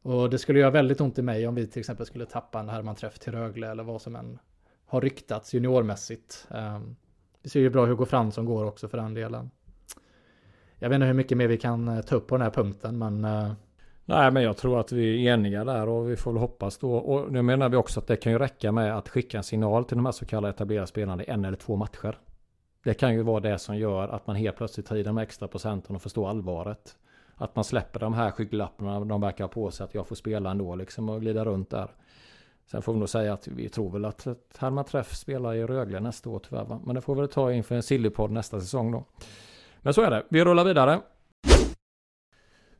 Och det skulle göra väldigt ont i mig om vi till exempel skulle tappa en Herman Träff till Rögle eller vad som än har ryktats juniormässigt. Ehm, vi ser ju bra Hugo Fransson går också för den delen. Jag vet inte hur mycket mer vi kan eh, ta upp på den här punkten men eh, Nej men jag tror att vi är eniga där och vi får väl hoppas då. Och nu menar vi också att det kan ju räcka med att skicka en signal till de här så kallade etablerade spelarna i en eller två matcher. Det kan ju vara det som gör att man helt plötsligt tar i de extra procenten och förstår allvaret. Att man släpper de här skygglapparna de verkar ha på sig att jag får spela ändå liksom och glida runt där. Sen får vi nog säga att vi tror väl att Herman Träff spelar i Rögle nästa år tyvärr va? Men det får vi väl ta inför en Sillypodd nästa säsong då. Men så är det. Vi rullar vidare.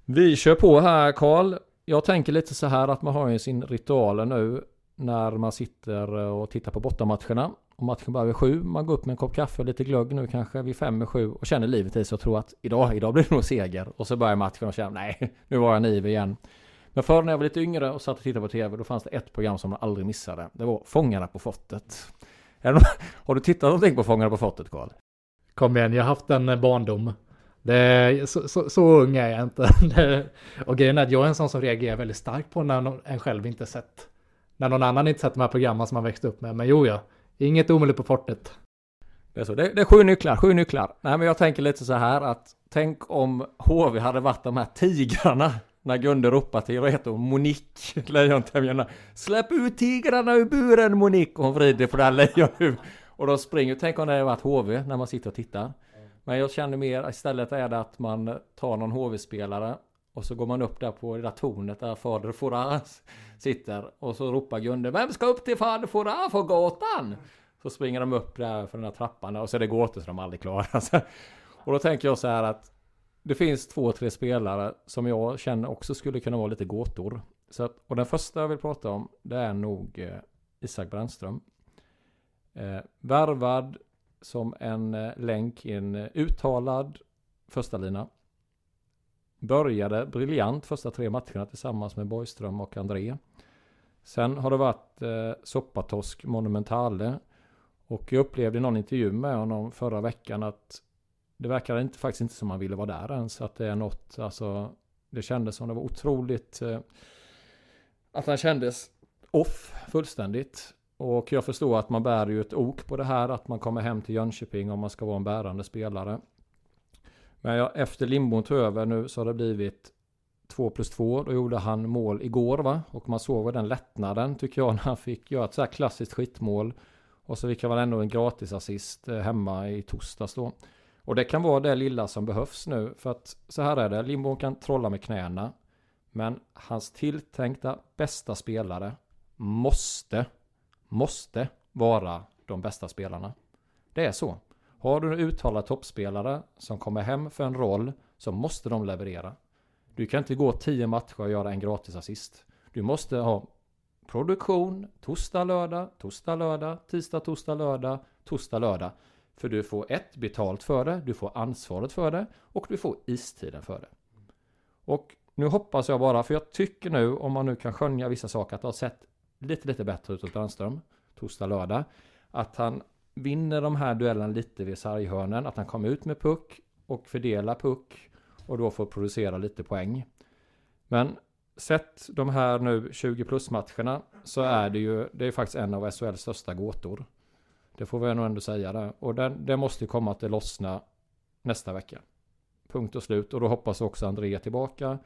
Vi kör på här Karl. Jag tänker lite så här att man har ju sin ritual nu när man sitter och tittar på bortamatcherna. Och matchen börjar vid sju. Man går upp med en kopp kaffe och lite glögg nu kanske vid fem med sju och känner livet i sig och tror att idag, idag blir det nog seger. Och så börjar matchen och känner nej, nu var jag naiv igen. Men förr när jag var lite yngre och satt och tittade på tv då fanns det ett program som man aldrig missade. Det var Fångarna på fortet. Har du tittat någonting på Fångarna på fortet Karl? Kom igen, jag har haft en barndom. Det, så, så, så ung är jag inte. Det, och grejen är att jag är en sån som reagerar väldigt starkt på när någon, en själv inte sett. När någon annan inte sett de här programmen som man växte upp med. Men jo, ja. Inget omöjligt på fortet. Det är så. Det, det, är sju nycklar, sju nycklar. Nej, men jag tänker lite så här att tänk om HV hade varit de här tigrarna när Gunde ropar till, vad heter hon, Monique, lejontämjarna. Släpp ut tigrarna ur buren Monique! Och hon vrider på det här lejonhuvudet. Och de springer. Tänk om det hade varit HV när man sitter och tittar. Men jag känner mer istället är det att man tar någon HV-spelare och så går man upp där på det där tornet där fader Foras sitter och så ropar Gunde Vem ska upp till fader Foras på gatan? Så springer de upp där för den där trappan och så är det gåtor så de aldrig klarar sig. Och då tänker jag så här att det finns två, tre spelare som jag känner också skulle kunna vara lite gåtor. Så att, och den första jag vill prata om det är nog eh, Isak Brännström. Eh, värvad som en eh, länk i en eh, uttalad första lina. Började briljant första tre matcherna tillsammans med Borgström och André. Sen har det varit eh, soppatorsk Monumentale. Och jag upplevde i någon intervju med honom förra veckan att det verkar inte, faktiskt inte som han ville vara där ens. Att det är något, alltså det kändes som det var otroligt eh, att han kändes off fullständigt. Och jag förstår att man bär ju ett ok på det här, att man kommer hem till Jönköping om man ska vara en bärande spelare. Men jag, efter Lindbom tog över nu så har det blivit 2 plus 2. Då gjorde han mål igår va? Och man såg den lättnaden tycker jag när han fick göra ett så här klassiskt skitmål. Och så fick han väl ändå en gratisassist eh, hemma i torsdags då. Och det kan vara det lilla som behövs nu. För att så här är det, Lindbom kan trolla med knäna. Men hans tilltänkta bästa spelare måste, måste vara de bästa spelarna. Det är så. Har du en uttalad toppspelare som kommer hem för en roll så måste de leverera. Du kan inte gå tio matcher och göra en gratis assist. Du måste ha produktion torsdag, lördag, torsdag, lördag, tisdag, torsdag, lördag, torsdag, lördag. För du får ett betalt för det, du får ansvaret för det och du får istiden för det. Och nu hoppas jag bara, för jag tycker nu, om man nu kan skönja vissa saker, att det har sett lite, lite bättre ut åt Brandström torsdag, lördag. Att han vinner de här duellerna lite vid sarghörnen, att han kommer ut med puck och fördelar puck och då får producera lite poäng. Men sett de här nu 20 plus matcherna så är det ju, det är faktiskt en av SHLs största gåtor. Det får vi nog ändå säga där. Och det, det måste komma att det lossna nästa vecka. Punkt och slut. Och då hoppas också André tillbaka.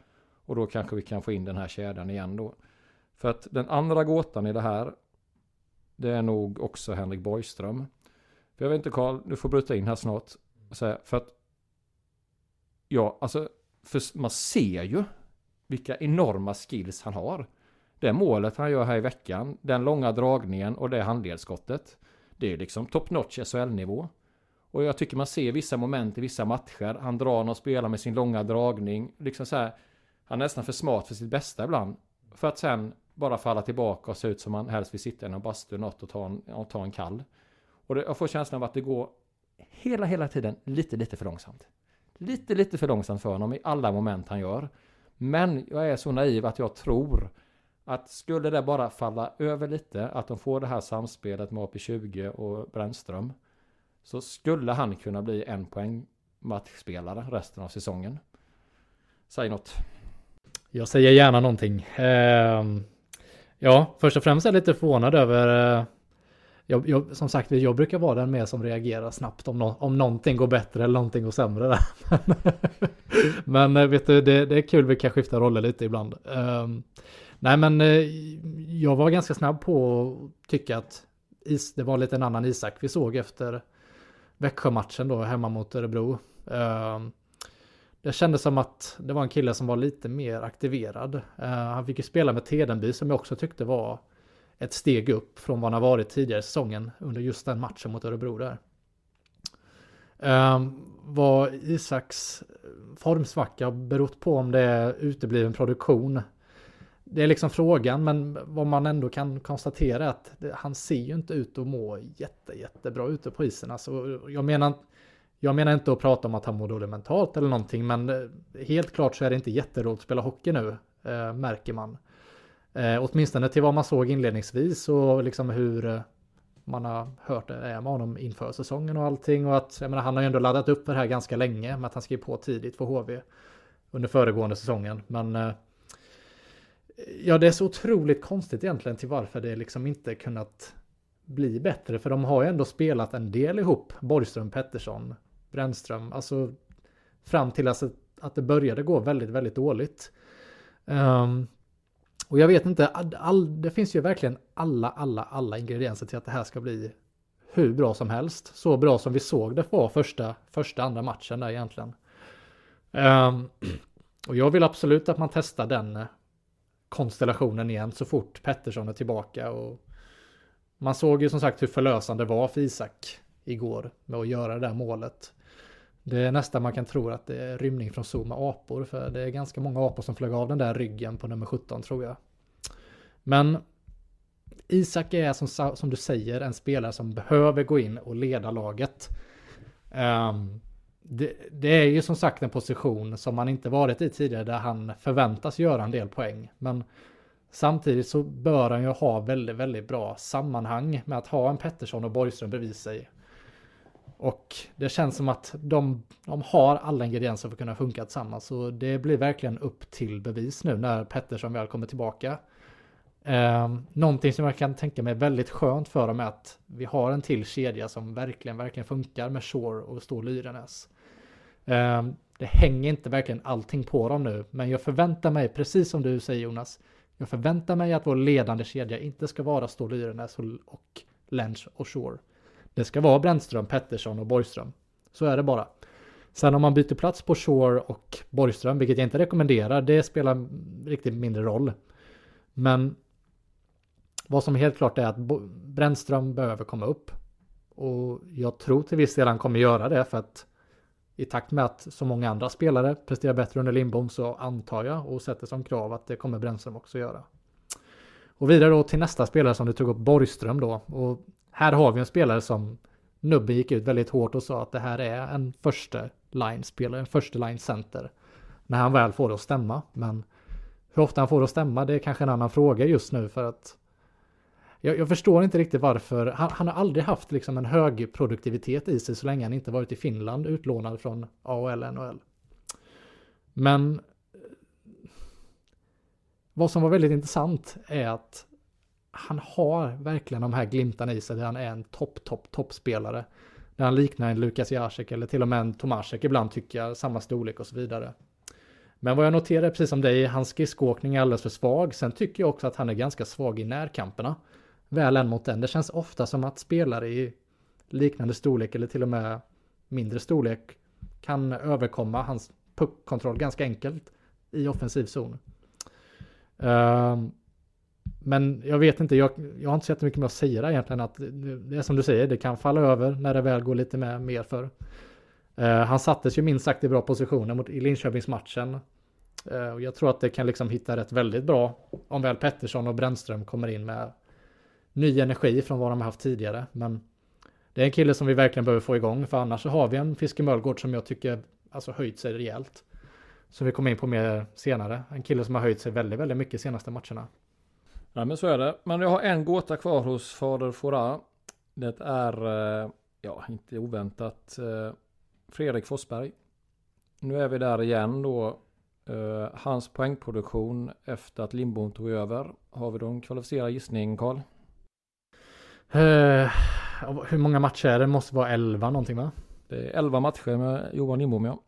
Och då kanske vi kan få in den här kedjan igen då. För att den andra gåtan i det här. Det är nog också Henrik Borgström. För jag vet inte Karl, du får bryta in här snart. För att. Ja, alltså. För man ser ju. Vilka enorma skills han har. Det målet han gör här i veckan. Den långa dragningen och det handledsskottet. Det är liksom top notch SHL-nivå. Och jag tycker man ser vissa moment i vissa matcher. Han drar någon spelare med sin långa dragning. Liksom så här, han är nästan för smart för sitt bästa ibland. För att sen bara falla tillbaka och se ut som man helst vill sitta i någon bastu något och ta en, och ta en kall. Och det, jag får känslan av att det går hela, hela tiden lite, lite för långsamt. Lite, lite för långsamt för honom i alla moment han gör. Men jag är så naiv att jag tror att skulle det bara falla över lite, att de får det här samspelet med AP20 och Brännström. Så skulle han kunna bli en poäng matchspelare resten av säsongen. Säg något. Jag säger gärna någonting. Eh, ja, först och främst är jag lite förvånad över eh, jag, jag, som sagt, jag brukar vara den med som reagerar snabbt om, no om någonting går bättre eller någonting går sämre. Där. men eh, vet du, det, det, är kul, vi kan skifta roller lite ibland. Um, nej, men eh, jag var ganska snabb på att tycka att is, det var lite en annan Isak vi såg efter Växjö-matchen då hemma mot Örebro. Um, det kändes som att det var en kille som var lite mer aktiverad. Uh, han fick ju spela med Tedenby som jag också tyckte var ett steg upp från vad han har varit tidigare i säsongen under just den matchen mot Örebro där. Uh, vad Isaks formsvacka berott på om det är utebliven produktion. Det är liksom frågan, men vad man ändå kan konstatera är att det, han ser ju inte ut att må jätte, jättebra ute på isen. Alltså, jag, menar, jag menar inte att prata om att han mår dåligt mentalt eller någonting, men eh, helt klart så är det inte jätteroligt att spela hockey nu, eh, märker man. Eh, åtminstone till vad man såg inledningsvis och liksom hur eh, man har hört det är med honom inför säsongen och allting. Och att, jag menar, han har ju ändå laddat upp för det här ganska länge med att han skrev på tidigt för HV under föregående säsongen. Men eh, ja, det är så otroligt konstigt egentligen till varför det liksom inte kunnat bli bättre. För de har ju ändå spelat en del ihop, Borgström, Pettersson, Brännström, alltså fram till alltså att det började gå väldigt, väldigt dåligt. Um, och jag vet inte, all, det finns ju verkligen alla, alla, alla ingredienser till att det här ska bli hur bra som helst. Så bra som vi såg det var första, första andra matchen där egentligen. Um, och jag vill absolut att man testar den eh, konstellationen igen så fort Pettersson är tillbaka. Och man såg ju som sagt hur förlösande det var för Isak igår med att göra det där målet. Det är nästan man kan tro att det är rymning från zoo med apor. För det är ganska många apor som flög av den där ryggen på nummer 17 tror jag. Men Isak är som, som du säger en spelare som behöver gå in och leda laget. Um, det, det, är ju som sagt en position som man inte varit i tidigare där han förväntas göra en del poäng. Men samtidigt så bör han ju ha väldigt, väldigt bra sammanhang med att ha en Pettersson och Borgström bredvid sig. Och det känns som att de, de har alla ingredienser för att kunna funka tillsammans. Så det blir verkligen upp till bevis nu när Pettersson väl kommer tillbaka. Eh, någonting som jag kan tänka mig väldigt skönt för dem är att vi har en till kedja som verkligen, verkligen funkar med Shore och Stål Lyrenäs. Eh, det hänger inte verkligen allting på dem nu, men jag förväntar mig, precis som du säger Jonas, jag förväntar mig att vår ledande kedja inte ska vara Stål Lyrenäs och, och Lench och Shore. Det ska vara Brännström, Pettersson och Borgström. Så är det bara. Sen om man byter plats på Shore och Borgström, vilket jag inte rekommenderar, det spelar riktigt mindre roll. Men vad som är helt klart är att Brännström behöver komma upp. Och jag tror till viss del han kommer göra det för att i takt med att så många andra spelare presterar bättre under Lindbom så antar jag och sätter som krav att det kommer Brännström också göra. Och vidare då till nästa spelare som du tog upp, Borgström då. Och här har vi en spelare som Nubben gick ut väldigt hårt och sa att det här är en första line-spelare, en första line-center. När han väl får det att stämma. Men hur ofta han får det att stämma, det är kanske en annan fråga just nu för att jag, jag förstår inte riktigt varför. Han, han, har aldrig haft liksom en hög produktivitet i sig så länge han inte varit i Finland utlånad från AHL NHL. Men vad som var väldigt intressant är att han har verkligen de här glimtarna i sig där han är en topp, topp, toppspelare. Där han liknar en Lukas Jacek eller till och med en Tomasek ibland tycker jag, samma storlek och så vidare. Men vad jag noterar precis som dig, hans skridskoåkning är alldeles för svag. Sen tycker jag också att han är ganska svag i närkamperna. Väl en mot den. Det känns ofta som att spelare i liknande storlek eller till och med mindre storlek kan överkomma hans puckkontroll ganska enkelt i offensiv zon. Uh, men jag vet inte, jag, jag har inte sett mycket mer att säga där egentligen. Att det är som du säger, det kan falla över när det väl går lite med, mer för. Uh, han sattes ju minst sagt i bra positioner mot, i Linköpingsmatchen. Uh, och jag tror att det kan liksom hitta rätt väldigt bra om väl Pettersson och Brännström kommer in med ny energi från vad de har haft tidigare. Men det är en kille som vi verkligen behöver få igång för annars så har vi en Fiske som jag tycker alltså höjt sig rejält. Som vi kommer in på mer senare. En kille som har höjt sig väldigt, väldigt mycket senaste matcherna. Ja men så är det. Men jag har en gåta kvar hos Fader Fora. Det är, eh, ja inte oväntat, eh, Fredrik Forsberg. Nu är vi där igen då. Eh, hans poängproduktion efter att Lindbom tog över. Har vi då en kvalificerad gissning Karl? Uh, hur många matcher är det? måste vara 11 någonting va? Det är 11 matcher med Johan Lindbom ja.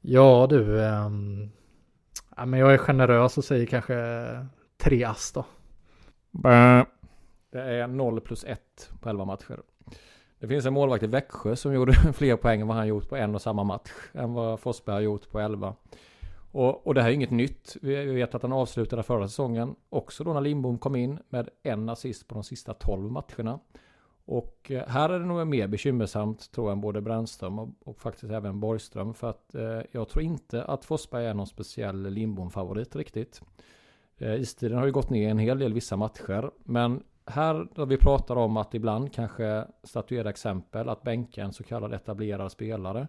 Ja du, ja, men jag är generös och säger kanske tre ass då. Det är 0 plus 1 på 11 matcher. Det finns en målvakt i Växjö som gjorde fler poäng än vad han gjort på en och samma match. Än vad Forsberg har gjort på 11. Och, och det här är inget nytt. Vi vet att han avslutade förra säsongen. Också då när Lindbom kom in med en assist på de sista 12 matcherna. Och eh, här är det nog mer bekymmersamt tror jag än både Brännström och, och faktiskt även Borgström. För att eh, jag tror inte att Forsberg är någon speciell Lindbom-favorit riktigt. Eh, istiden har ju gått ner en hel del vissa matcher. Men här då vi pratar om att ibland kanske statuera exempel att bänka en så kallad etablerad spelare.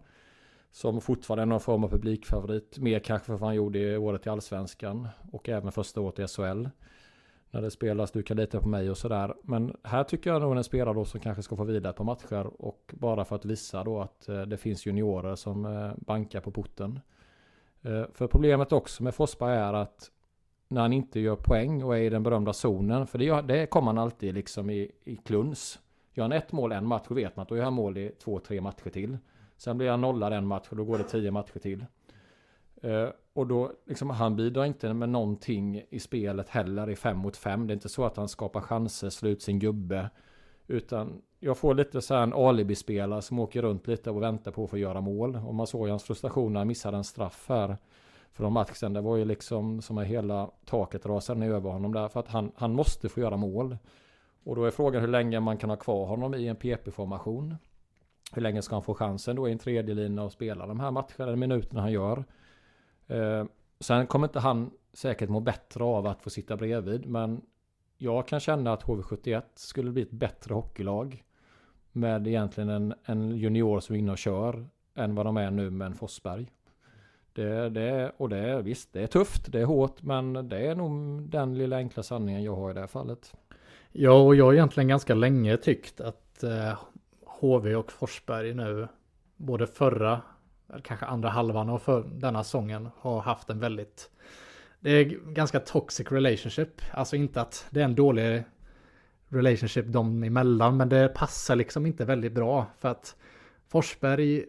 Som fortfarande är någon form av publikfavorit. Mer kanske för vad han gjorde i året i Allsvenskan. Och även första året i SHL. När det spelas, du kan lita på mig och sådär. Men här tycker jag nog en spelare då som kanske ska få vila på matcher. Och bara för att visa då att eh, det finns juniorer som eh, bankar på porten. Eh, för problemet också med Forsberg är att när han inte gör poäng och är i den berömda zonen. För det, det kommer han alltid liksom i, i kluns. Gör han ett mål en match vet man att då gör han mål i två, tre matcher till. Sen blir han nollad en match och då går det tio matcher till. Eh, och då, liksom, han bidrar inte med någonting i spelet heller i fem mot fem. Det är inte så att han skapar chanser, slår ut sin gubbe. Utan jag får lite så här en alibispelare som åker runt lite och väntar på att få göra mål. Och man såg ju hans frustration när han missade en straff här. För de matchen, det var ju liksom som att hela taket rasade ner över honom där. För att han, han måste få göra mål. Och då är frågan hur länge man kan ha kvar honom i en PP-formation. Hur länge ska han få chansen då i en tredje linje och spela de här matcherna, minuterna han gör. Eh, sen kommer inte han säkert må bättre av att få sitta bredvid. Men jag kan känna att HV71 skulle bli ett bättre hockeylag. Med egentligen en, en junior som är inne och kör. Än vad de är nu med en Forsberg. Det, det, och det är visst, det är tufft, det är hårt, men det är nog den lilla enkla sanningen jag har i det här fallet. Ja, och jag har egentligen ganska länge tyckt att eh, HV och Forsberg nu, både förra, kanske andra halvan av för denna sången har haft en väldigt, det är ganska toxic relationship. Alltså inte att det är en dålig relationship dem emellan, men det passar liksom inte väldigt bra. För att Forsberg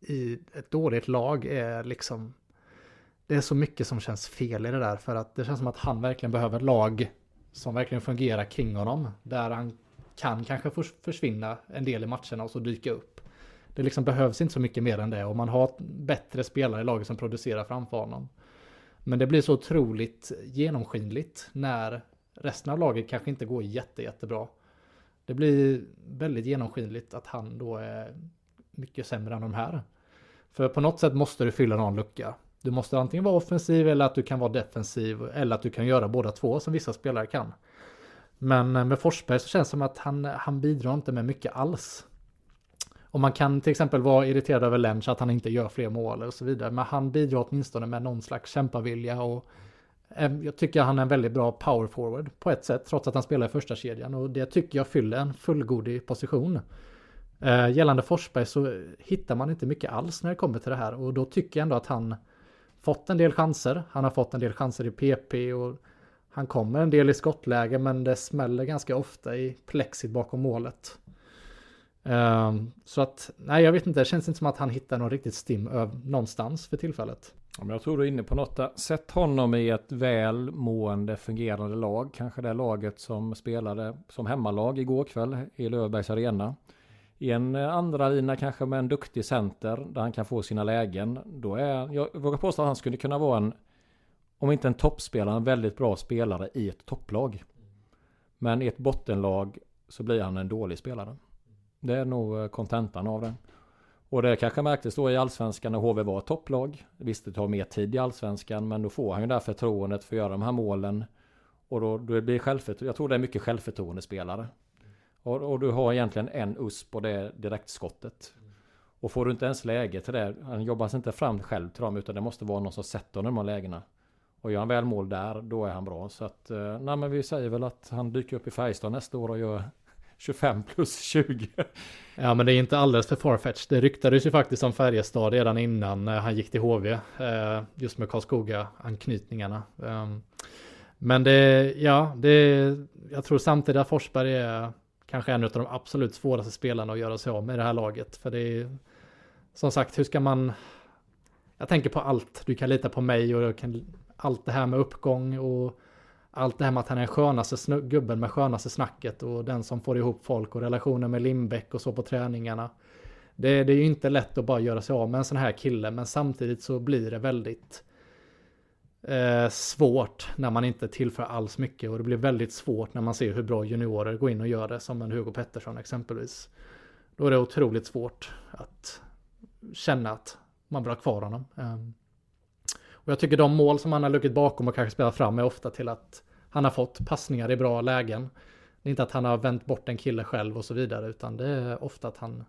i ett dåligt lag är liksom, det är så mycket som känns fel i det där. För att det känns som att han verkligen behöver ett lag som verkligen fungerar kring honom. Där han kan kanske försvinna en del i matcherna och så dyka upp. Det liksom behövs inte så mycket mer än det och man har bättre spelare i laget som producerar framför honom. Men det blir så otroligt genomskinligt när resten av laget kanske inte går jätte, jättebra. Det blir väldigt genomskinligt att han då är mycket sämre än de här. För på något sätt måste du fylla någon lucka. Du måste antingen vara offensiv eller att du kan vara defensiv eller att du kan göra båda två som vissa spelare kan. Men eh, med Forsberg så känns det som att han, han bidrar inte med mycket alls. Och man kan till exempel vara irriterad över Lench att han inte gör fler mål och så vidare. Men han bidrar åtminstone med någon slags kämpavilja och eh, jag tycker han är en väldigt bra power forward på ett sätt trots att han spelar i första kedjan och det tycker jag fyller en fullgodig position. Eh, gällande Forsberg så hittar man inte mycket alls när det kommer till det här och då tycker jag ändå att han fått en del chanser. Han har fått en del chanser i PP och han kommer en del i skottläge men det smäller ganska ofta i plexit bakom målet. Um, så att, nej jag vet inte, det känns inte som att han hittar någon riktigt stim någonstans för tillfället. Ja, men jag tror du är inne på något där. Sätt honom i ett välmående fungerande lag. Kanske det laget som spelade som hemmalag igår kväll i Löfbergs Arena. I en eh, andra lina kanske med en duktig center där han kan få sina lägen. Då är, jag vågar påstå att han skulle kunna vara en, om inte en toppspelare, en väldigt bra spelare i ett topplag. Men i ett bottenlag så blir han en dålig spelare. Det är nog eh, kontentan av det. Och det kanske märktes då i allsvenskan när HV var ett topplag. Visst det tar mer tid i allsvenskan men då får han ju det här förtroendet för att göra de här målen. Och då, då blir självförtroende, jag tror det är mycket självförtroende spelare. Och, och, du har egentligen en USP på det direktskottet. Och får du inte ens läge till det, han jobbar sig inte fram själv till dem utan det måste vara någon som sätter honom i de här lägena. Och gör han väl mål där, då är han bra. Så att, eh, nej men vi säger väl att han dyker upp i Färjestad nästa år och gör 25 plus 20. Ja men det är inte alldeles för farfetch. Det ryktades ju faktiskt om Färjestad redan innan eh, han gick till HV. Eh, just med Karlskoga-anknytningarna. Ehm, men det, ja, det, jag tror samtidigt att Forsberg är kanske en av de absolut svåraste spelarna att göra sig av med i det här laget. För det är som sagt, hur ska man... Jag tänker på allt. Du kan lita på mig och kan, allt det här med uppgång och allt det här med att han är skönaste gubben med skönaste snacket och den som får ihop folk och relationer med Lindbäck och så på träningarna. Det, det är ju inte lätt att bara göra sig av med en sån här kille men samtidigt så blir det väldigt eh, svårt när man inte tillför alls mycket och det blir väldigt svårt när man ser hur bra juniorer går in och gör det som en Hugo Pettersson exempelvis. Då är det otroligt svårt att känna att man vill ha kvar honom. Um, och jag tycker de mål som han har luckit bakom och kanske spelat fram är ofta till att han har fått passningar i bra lägen. Det är inte att han har vänt bort en kille själv och så vidare utan det är ofta att han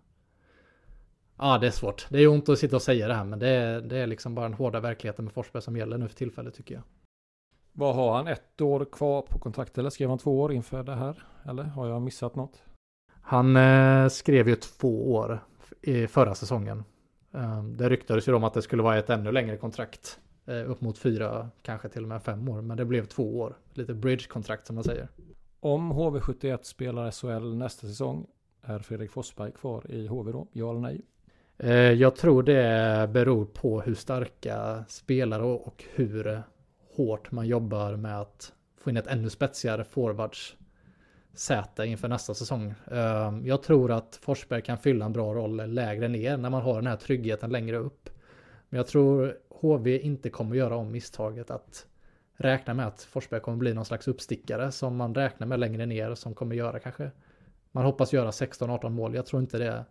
Ja, det är svårt. Det är ont att sitta och säga det här, men det är, det är liksom bara den hårda verkligheten med Forsberg som gäller nu för tillfället tycker jag. Vad har han? Ett år kvar på kontraktet eller skrev han två år inför det här? Eller har jag missat något? Han eh, skrev ju två år i förra säsongen. Eh, det ryktades ju om att det skulle vara ett ännu längre kontrakt. Eh, upp mot fyra, kanske till och med fem år. Men det blev två år. Lite bridge-kontrakt som man säger. Om HV71 spelar SHL nästa säsong, är Fredrik Forsberg kvar i HV då? Ja eller nej? Eh, jag tror det beror på hur starka spelare och hur hårt man jobbar med att få in ett ännu spetsigare forwards säte inför nästa säsong. Eh, jag tror att Forsberg kan fylla en bra roll lägre ner när man har den här tryggheten längre upp. Men jag tror HV inte kommer göra om misstaget att räkna med att Forsberg kommer bli någon slags uppstickare som man räknar med längre ner som kommer göra kanske man hoppas göra 16-18 mål. Jag tror inte det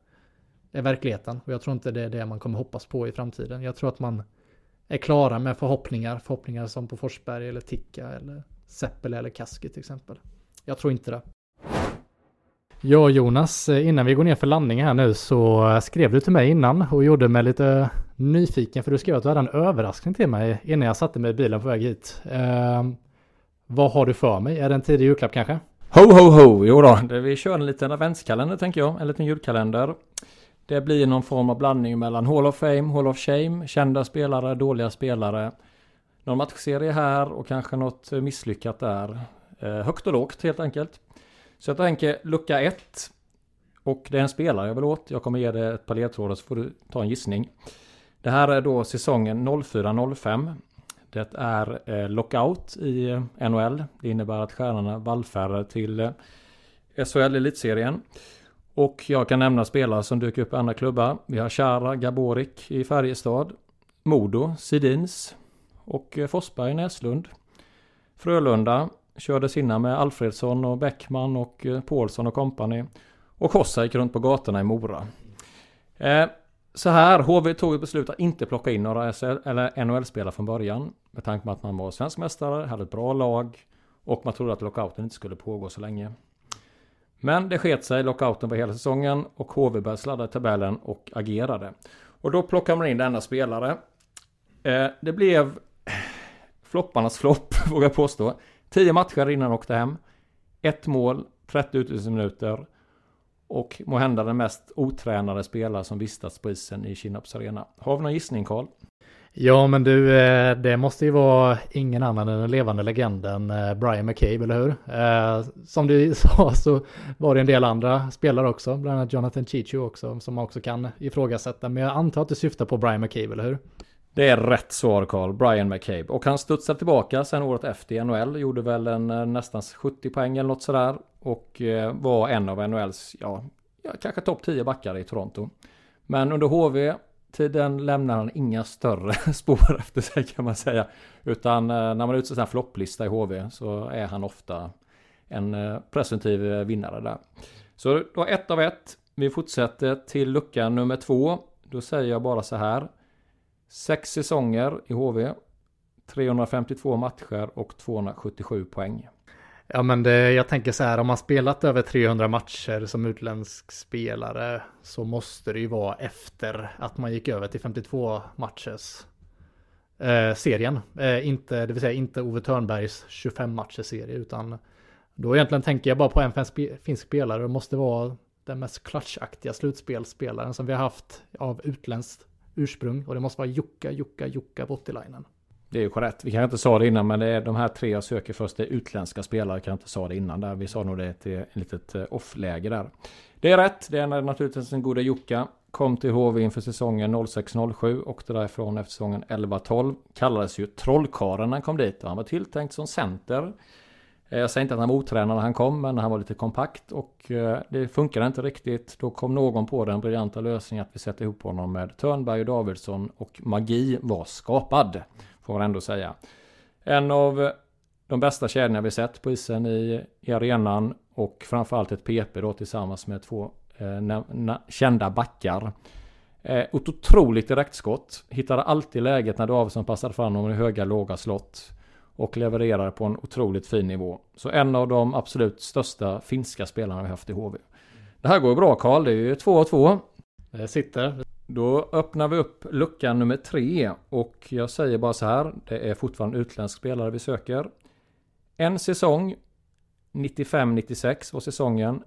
är verkligheten och jag tror inte det är det man kommer hoppas på i framtiden. Jag tror att man är klara med förhoppningar, förhoppningar som på Forsberg eller Ticka eller Seppel eller Kaski till exempel. Jag tror inte det. Ja Jonas, innan vi går ner för landning här nu så skrev du till mig innan och gjorde mig lite nyfiken för du skrev att du hade en överraskning till mig innan jag satte mig i bilen på väg hit. Eh, vad har du för mig? Är det en tidig julklapp kanske? Ho ho ho, jo då, vi kör en liten adventskalender tänker jag, en liten julkalender. Det blir någon form av blandning mellan Hall of Fame, Hall of Shame, kända spelare, dåliga spelare. Någon matchserie här och kanske något misslyckat där. Eh, högt och lågt helt enkelt. Så jag tänker lucka 1. Och det är en spelare jag vill åt. Jag kommer ge dig ett par ledtrådar så får du ta en gissning. Det här är då säsongen 04-05. Det är eh, lockout i eh, NHL. Det innebär att stjärnorna vallfärdar till eh, SHL elitserien. Och jag kan nämna spelare som dyker upp i andra klubbar. Vi har Chara Gaborik i Färjestad. Modo, Sidins och Forsberg Näslund. Frölunda, körde sina med Alfredsson och Bäckman och Paulsson och kompani. Och Kossa gick runt på gatorna i Mora. Eh, så här, HV tog ett beslut att inte plocka in några SL, eller NHL-spelare från början. Med tanke på att man var svensk mästare, hade ett bra lag och man trodde att lockouten inte skulle pågå så länge. Men det sket sig, lockouten var hela säsongen och HV började sladda i tabellen och agerade. Och då plockade man in denna spelare. Eh, det blev flopparnas flopp, vågar jag påstå. 10 matcher innan han åkte hem. Ett mål, 30 utvisningsminuter. Och må hända den mest otränade spelare som vistats på isen i Kinnarps arena. Har vi någon gissning Karl? Ja men du, eh, det måste ju vara ingen annan än den levande legenden eh, Brian McCabe, eller hur? Eh, som du sa så var det en del andra spelare också, bland annat Jonathan Chichu också, som man också kan ifrågasätta. Men jag antar att du syftar på Brian McCabe, eller hur? Det är rätt svar Carl, Brian McCabe. Och han studsade tillbaka sen året efter i NHL. Gjorde väl en eh, nästan 70 poäng eller något sådär. Och eh, var en av NHLs, ja, kanske topp 10 backar i Toronto. Men under HV tiden lämnar han inga större spår efter sig kan man säga. Utan eh, när man utser en flopplista i HV så är han ofta en presumtiv vinnare där. Så då ett av ett. Vi fortsätter till lucka nummer två. Då säger jag bara så här. Sex säsonger i HV. 352 matcher och 277 poäng. Ja men det, jag tänker så här, om man spelat över 300 matcher som utländsk spelare så måste det ju vara efter att man gick över till 52 matchers eh, serien. Eh, inte, det vill säga inte Ove Törnbergs 25 matcher serie utan då egentligen tänker jag bara på en finsk spelare. Det måste vara den mest klatschaktiga slutspelspelaren som vi har haft av utländskt ursprung och det måste vara Jukka, Jukka, Jukka Voutilainen. Det är ju korrekt. Vi kanske inte sa det innan men det är de här tre jag söker först. Det är utländska spelare. Jag kan inte sa det innan där. Vi sa nog det till ett litet eh, off-läge där. Det är rätt. Det är naturligtvis en goda Jukka. Kom till HV inför säsongen 06-07. Åkte därifrån efter säsongen 11-12. Kallades ju Trollkarlen när han kom dit. Han var tilltänkt som center. Eh, jag säger inte att han var otränad när han kom, men han var lite kompakt och eh, det funkade inte riktigt. Då kom någon på den briljanta lösningen att vi sätter ihop honom med Törnberg och Davidsson och magi var skapad. Får man ändå säga. En av de bästa kedjorna vi sett på isen i, i arenan och framförallt ett PP då tillsammans med två eh, kända backar. Eh, ett otroligt direktskott. Hittade alltid läget när Davidsson passade fram honom i höga låga slott. Och levererade på en otroligt fin nivå. Så en av de absolut största finska spelarna vi haft i HV. Det här går bra Karl, det är ju 2 2. Det sitter. Då öppnar vi upp lucka nummer tre och jag säger bara så här. Det är fortfarande utländsk spelare vi söker. En säsong 95-96 var säsongen.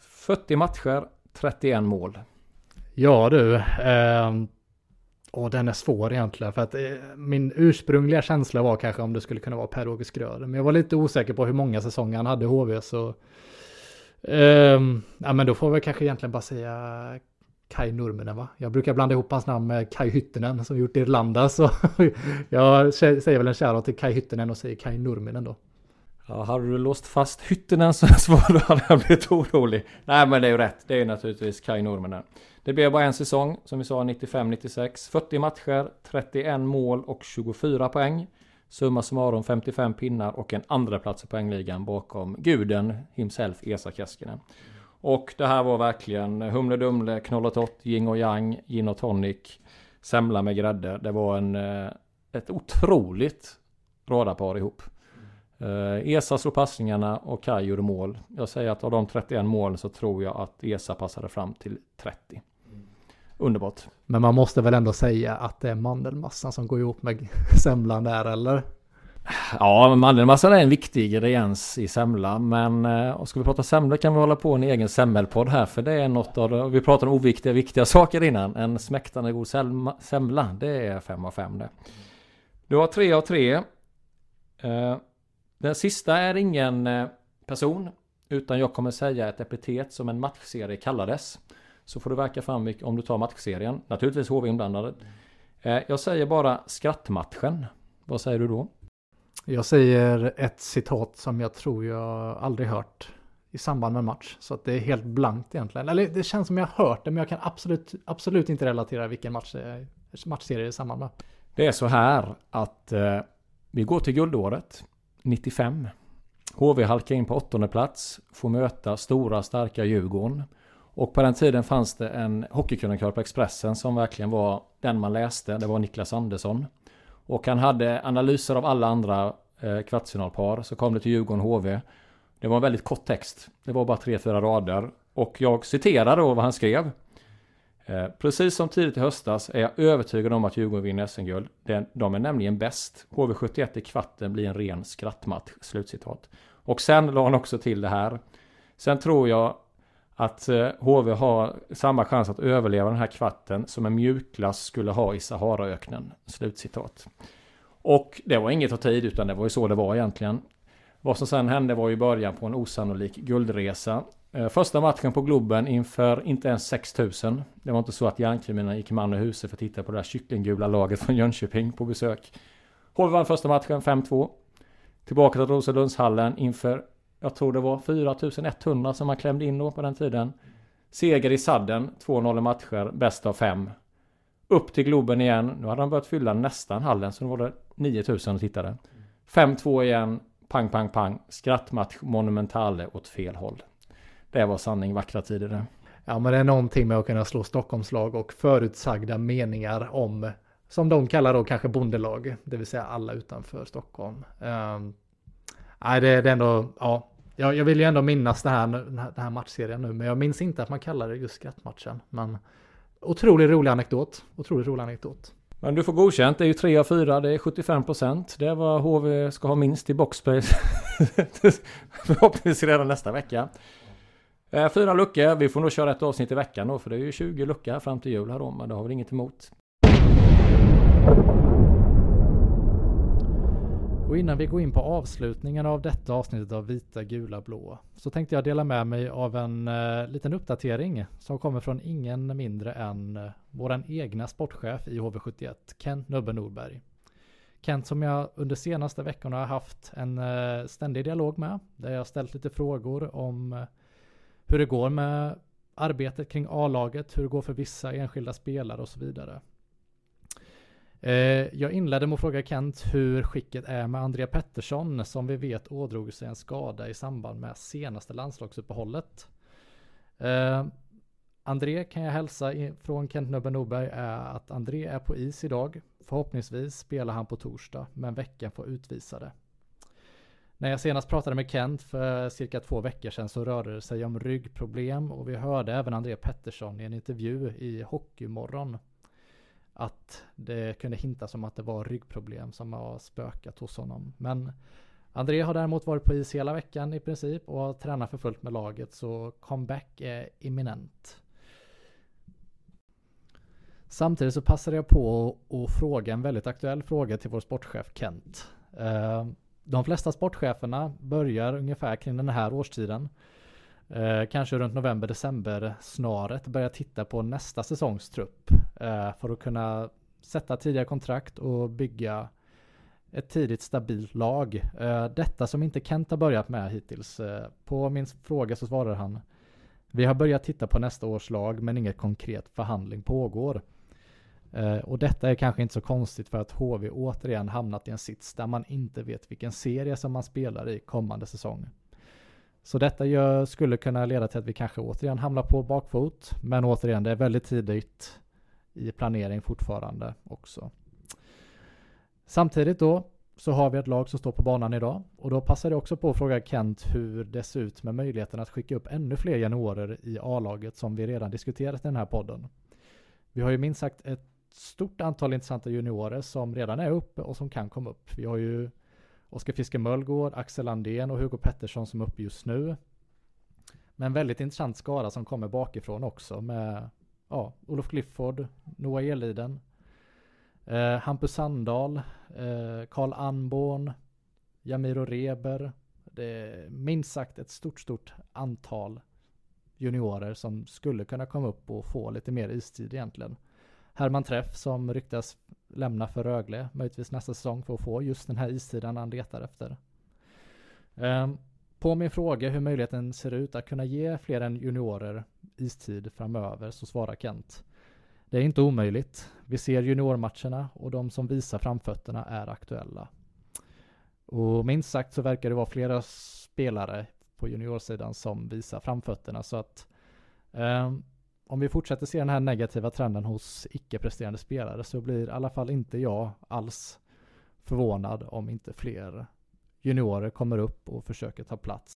40 matcher, 31 mål. Ja du. Eh, och den är svår egentligen. För att eh, min ursprungliga känsla var kanske om det skulle kunna vara Per-Åke Skröder. Men jag var lite osäker på hur många säsonger han hade i HV. Så, eh, ja men då får vi kanske egentligen bara säga Kai Nurminen va? Jag brukar blanda ihop hans namn med Kai Hyttinen som gjort Irlanda så jag säger väl en shoutout till Kai Hyttinen och säger Kai Nurminen då. Ja, hade du låst fast Hyttinen så svar då hade jag blivit orolig. Nej men det är ju rätt, det är naturligtvis Kai Nurminen. Det blev bara en säsong, som vi sa 95-96. 40 matcher, 31 mål och 24 poäng. Summa summarum 55 pinnar och en andra plats i poängligan bakom guden himself Esa Keskinen. Och det här var verkligen Humle Dumle, Knoll och Tott, Yin och Yang, Gin och Tonic, Semla med grädde. Det var en, eh, ett otroligt radarpar ihop. Uh, Esa slog passningarna och Kaj gjorde mål. Jag säger att av de 31 målen så tror jag att Esa passade fram till 30. Underbart. Men man måste väl ändå säga att det är mandelmassan som går ihop med semlan där eller? Ja, mandelmassan är en viktig ingrediens i semla. Men eh, och ska vi prata semla kan vi hålla på en egen semmelpodd här. För det är något av det. Vi pratade om oviktiga, viktiga saker innan. En smäktande god semla. Det är fem av fem det. Du har tre av tre. Eh, den sista är ingen eh, person. Utan jag kommer säga ett epitet som en matchserie kallades. Så får du verka fram om du tar matchserien. Naturligtvis HV inblandade. Jag säger bara skrattmatchen. Vad säger du då? Jag säger ett citat som jag tror jag aldrig hört i samband med en match. Så att det är helt blankt egentligen. Eller det känns som jag har hört det, men jag kan absolut, absolut inte relatera vilken match, matchserie det är i samband med. Det är så här att eh, vi går till guldåret 95. HV halkar in på åttonde plats, får möta stora starka Djurgården. Och på den tiden fanns det en hockeykrönikör på Expressen som verkligen var den man läste. Det var Niklas Andersson. Och han hade analyser av alla andra eh, kvartsfinalpar. Så kom det till Djurgården HV. Det var en väldigt kort text. Det var bara tre, fyra rader. Och jag citerar då vad han skrev. Eh, precis som tidigt i höstas är jag övertygad om att Djurgården vinner SM-guld. De är nämligen bäst. HV71 i kvarten blir en ren skrattmatch. Slutcitat. Och sen la han också till det här. Sen tror jag att eh, HV har samma chans att överleva den här kvarten som en mjukglass skulle ha i Saharaöknen. Slutcitat. Och det var inget av tid utan det var ju så det var egentligen. Vad som sen hände var ju början på en osannolik guldresa. Eh, första matchen på Globen inför inte ens 6000. Det var inte så att järnkriminella gick man och huset för att titta på det där kycklinggula laget från Jönköping på besök. HV vann första matchen 5-2. Tillbaka till Roselundshallen inför, jag tror det var 4100 som man klämde in då på den tiden. Seger i sadden, 2-0 matcher, bäst av fem. Upp till Globen igen. Nu hade de börjat fylla nästan hallen så nu var det 9000 och tittade. 5-2 igen, pang, pang, pang. Skrattmatch monumentale åt fel håll. Det var sanning vackra tider det. Ja, men det är någonting med att kunna slå Stockholmslag och förutsagda meningar om, som de kallar då kanske bondelag, det vill säga alla utanför Stockholm. Um, nej, det, det är ändå, ja, jag, jag vill ju ändå minnas det här, den här, den här matchserien nu, men jag minns inte att man kallar det just skrattmatchen. Men otroligt rolig anekdot, otroligt rolig anekdot. Men du får godkänt, det är ju 3 av 4, det är 75 procent. Det är vad HV ska ha minst i boxspace. Förhoppningsvis redan nästa vecka. Eh, fyra luckor, vi får nog köra ett avsnitt i veckan då för det är ju 20 luckor fram till jul här då, men det har vi inget emot. Och innan vi går in på avslutningen av detta avsnittet av Vita, Gula, Blå så tänkte jag dela med mig av en eh, liten uppdatering som kommer från ingen mindre än eh, våran egna sportchef i HV71, Kent Nubbe Norberg. Kent som jag under senaste veckorna har haft en eh, ständig dialog med, där jag ställt lite frågor om eh, hur det går med arbetet kring A-laget, hur det går för vissa enskilda spelare och så vidare. Eh, jag inledde med att fråga Kent hur skicket är med Andrea Pettersson som vi vet ådrog sig en skada i samband med senaste landslagsuppehållet. Eh, André kan jag hälsa från Kent Nubben Norberg är att André är på is idag. Förhoppningsvis spelar han på torsdag, men veckan får utvisa det. När jag senast pratade med Kent för cirka två veckor sedan så rörde det sig om ryggproblem och vi hörde även André Pettersson i en intervju i Hockeymorgon att det kunde hintas om att det var ryggproblem som har spökat hos honom. Men André har däremot varit på is hela veckan i princip och har tränat för fullt med laget så comeback är imminent. Samtidigt så passade jag på att fråga en väldigt aktuell fråga till vår sportchef Kent. Uh, de flesta sportcheferna börjar ungefär kring den här årstiden. Eh, kanske runt november-december snaret börja titta på nästa säsongs trupp. Eh, för att kunna sätta tidiga kontrakt och bygga ett tidigt stabilt lag. Eh, detta som inte Kent har börjat med hittills. Eh, på min fråga så svarar han Vi har börjat titta på nästa års lag men inget konkret förhandling pågår. Eh, och detta är kanske inte så konstigt för att HV återigen hamnat i en sits där man inte vet vilken serie som man spelar i kommande säsong. Så detta gör, skulle kunna leda till att vi kanske återigen hamnar på bakfot. Men återigen, det är väldigt tidigt i planering fortfarande också. Samtidigt då så har vi ett lag som står på banan idag och då passar det också på att fråga Kent hur det ser ut med möjligheten att skicka upp ännu fler juniorer i A-laget som vi redan diskuterat i den här podden. Vi har ju minst sagt ett stort antal intressanta juniorer som redan är uppe och som kan komma upp. Vi har ju Oskar Fiske Möllgård, Axel Andén och Hugo Pettersson som är uppe just nu. Men väldigt intressant skara som kommer bakifrån också med ja, Olof Clifford, Noah Eliden, eh, Hampus Sandahl, eh, Karl Anborn, Jamiro Reber. Det är minst sagt ett stort, stort antal juniorer som skulle kunna komma upp och få lite mer istid egentligen. Herman Träff som ryktas lämna för Rögle, möjligtvis nästa säsong för att få just den här istiden han letar efter. Ehm, på min fråga hur möjligheten ser ut att kunna ge fler än juniorer istid framöver så svarar Kent. Det är inte omöjligt. Vi ser juniormatcherna och de som visar framfötterna är aktuella. Och minst sagt så verkar det vara flera spelare på juniorsidan som visar framfötterna så att eh, om vi fortsätter se den här negativa trenden hos icke-presterande spelare så blir i alla fall inte jag alls förvånad om inte fler juniorer kommer upp och försöker ta plats.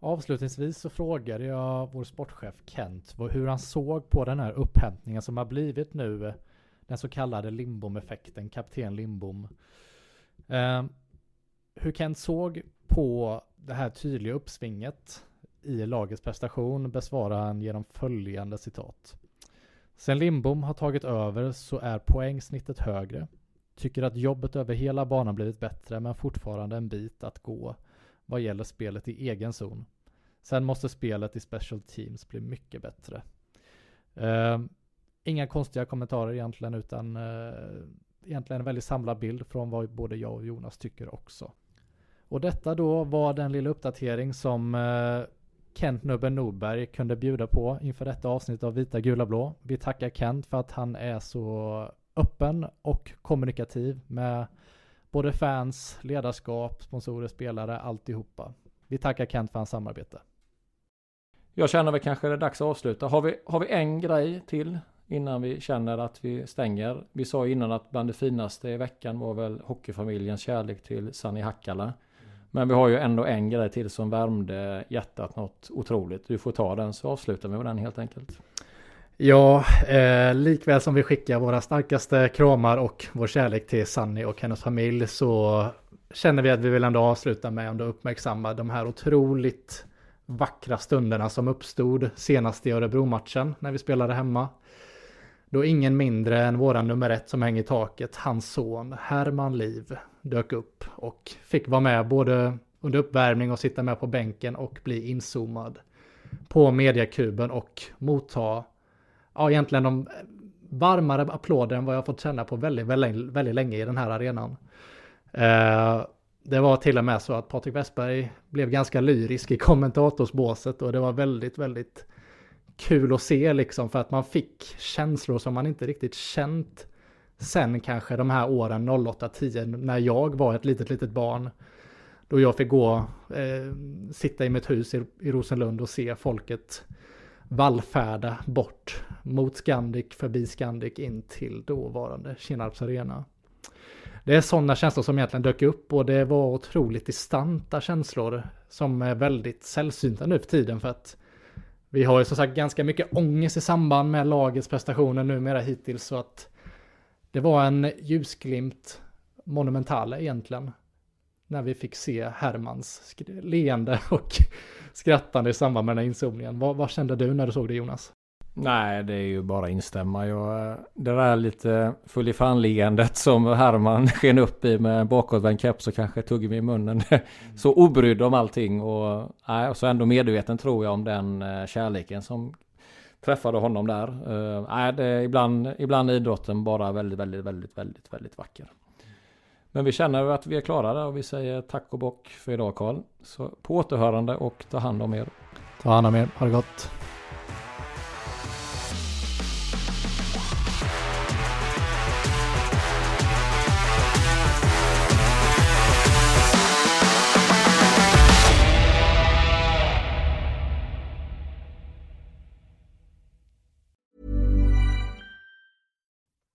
Avslutningsvis så frågade jag vår sportchef Kent hur han såg på den här upphämtningen som har blivit nu den så kallade Limbom-effekten, kapten Limbom. Eh, hur Kent såg på det här tydliga uppsvinget i lagets prestation besvarar han genom följande citat. Sen Lindbom har tagit över så är poängsnittet högre. Tycker att jobbet över hela banan blivit bättre men fortfarande en bit att gå vad gäller spelet i egen zon. Sen måste spelet i special teams bli mycket bättre. Uh, inga konstiga kommentarer egentligen utan uh, egentligen en väldigt samlad bild från vad både jag och Jonas tycker också. Och detta då var den lilla uppdatering som uh, Kent Nubben Norberg kunde bjuda på inför detta avsnitt av Vita Gula Blå. Vi tackar Kent för att han är så öppen och kommunikativ med både fans, ledarskap, sponsorer, spelare, alltihopa. Vi tackar Kent för hans samarbete. Jag känner väl kanske det är dags att avsluta. Har vi, har vi en grej till innan vi känner att vi stänger? Vi sa innan att bland det finaste i veckan var väl hockeyfamiljens kärlek till Sani Hakkala. Men vi har ju ändå en grej till som värmde hjärtat något otroligt. Du får ta den så avslutar vi med den helt enkelt. Ja, eh, likväl som vi skickar våra starkaste kramar och vår kärlek till Sunny och hennes familj så känner vi att vi vill ändå avsluta med att uppmärksamma de här otroligt vackra stunderna som uppstod senast i Örebro-matchen när vi spelade hemma. Då ingen mindre än våran nummer ett som hänger i taket, hans son Herman Liv, dök upp och fick vara med både under uppvärmning och sitta med på bänken och bli inzoomad på mediakuben och motta, ja egentligen de varmare applåder än vad jag fått känna på väldigt, väldigt, väldigt länge i den här arenan. Eh, det var till och med så att Patrik Westberg blev ganska lyrisk i kommentatorsbåset och det var väldigt, väldigt kul att se liksom för att man fick känslor som man inte riktigt känt sen kanske de här åren 08-10 när jag var ett litet, litet barn. Då jag fick gå, eh, sitta i mitt hus i, i Rosenlund och se folket vallfärda bort mot Scandic, förbi Scandic in till dåvarande Kinnarps arena. Det är sådana känslor som egentligen dök upp och det var otroligt distanta känslor som är väldigt sällsynta nu för tiden för att vi har ju som sagt ganska mycket ångest i samband med lagets prestationer numera hittills så att det var en ljusglimt monumentala egentligen. När vi fick se Hermans leende och skrattande i samband med den här inzoomningen. Vad, vad kände du när du såg det Jonas? Nej, det är ju bara instämma. Jag, eh, det där lite full i fan-leendet som Herman sken upp i med bakåtvänd keps och kanske tuggummi i munnen. så obrydd om allting och, och så ändå medveten tror jag om den eh, kärleken som träffade honom där. Uh, nej, det är ibland, ibland idrotten bara väldigt, väldigt, väldigt, väldigt, väldigt vacker. Men vi känner att vi är klara där och vi säger tack och bock för idag Karl. Så på återhörande och ta hand om er. Ta hand om er, ha det gott.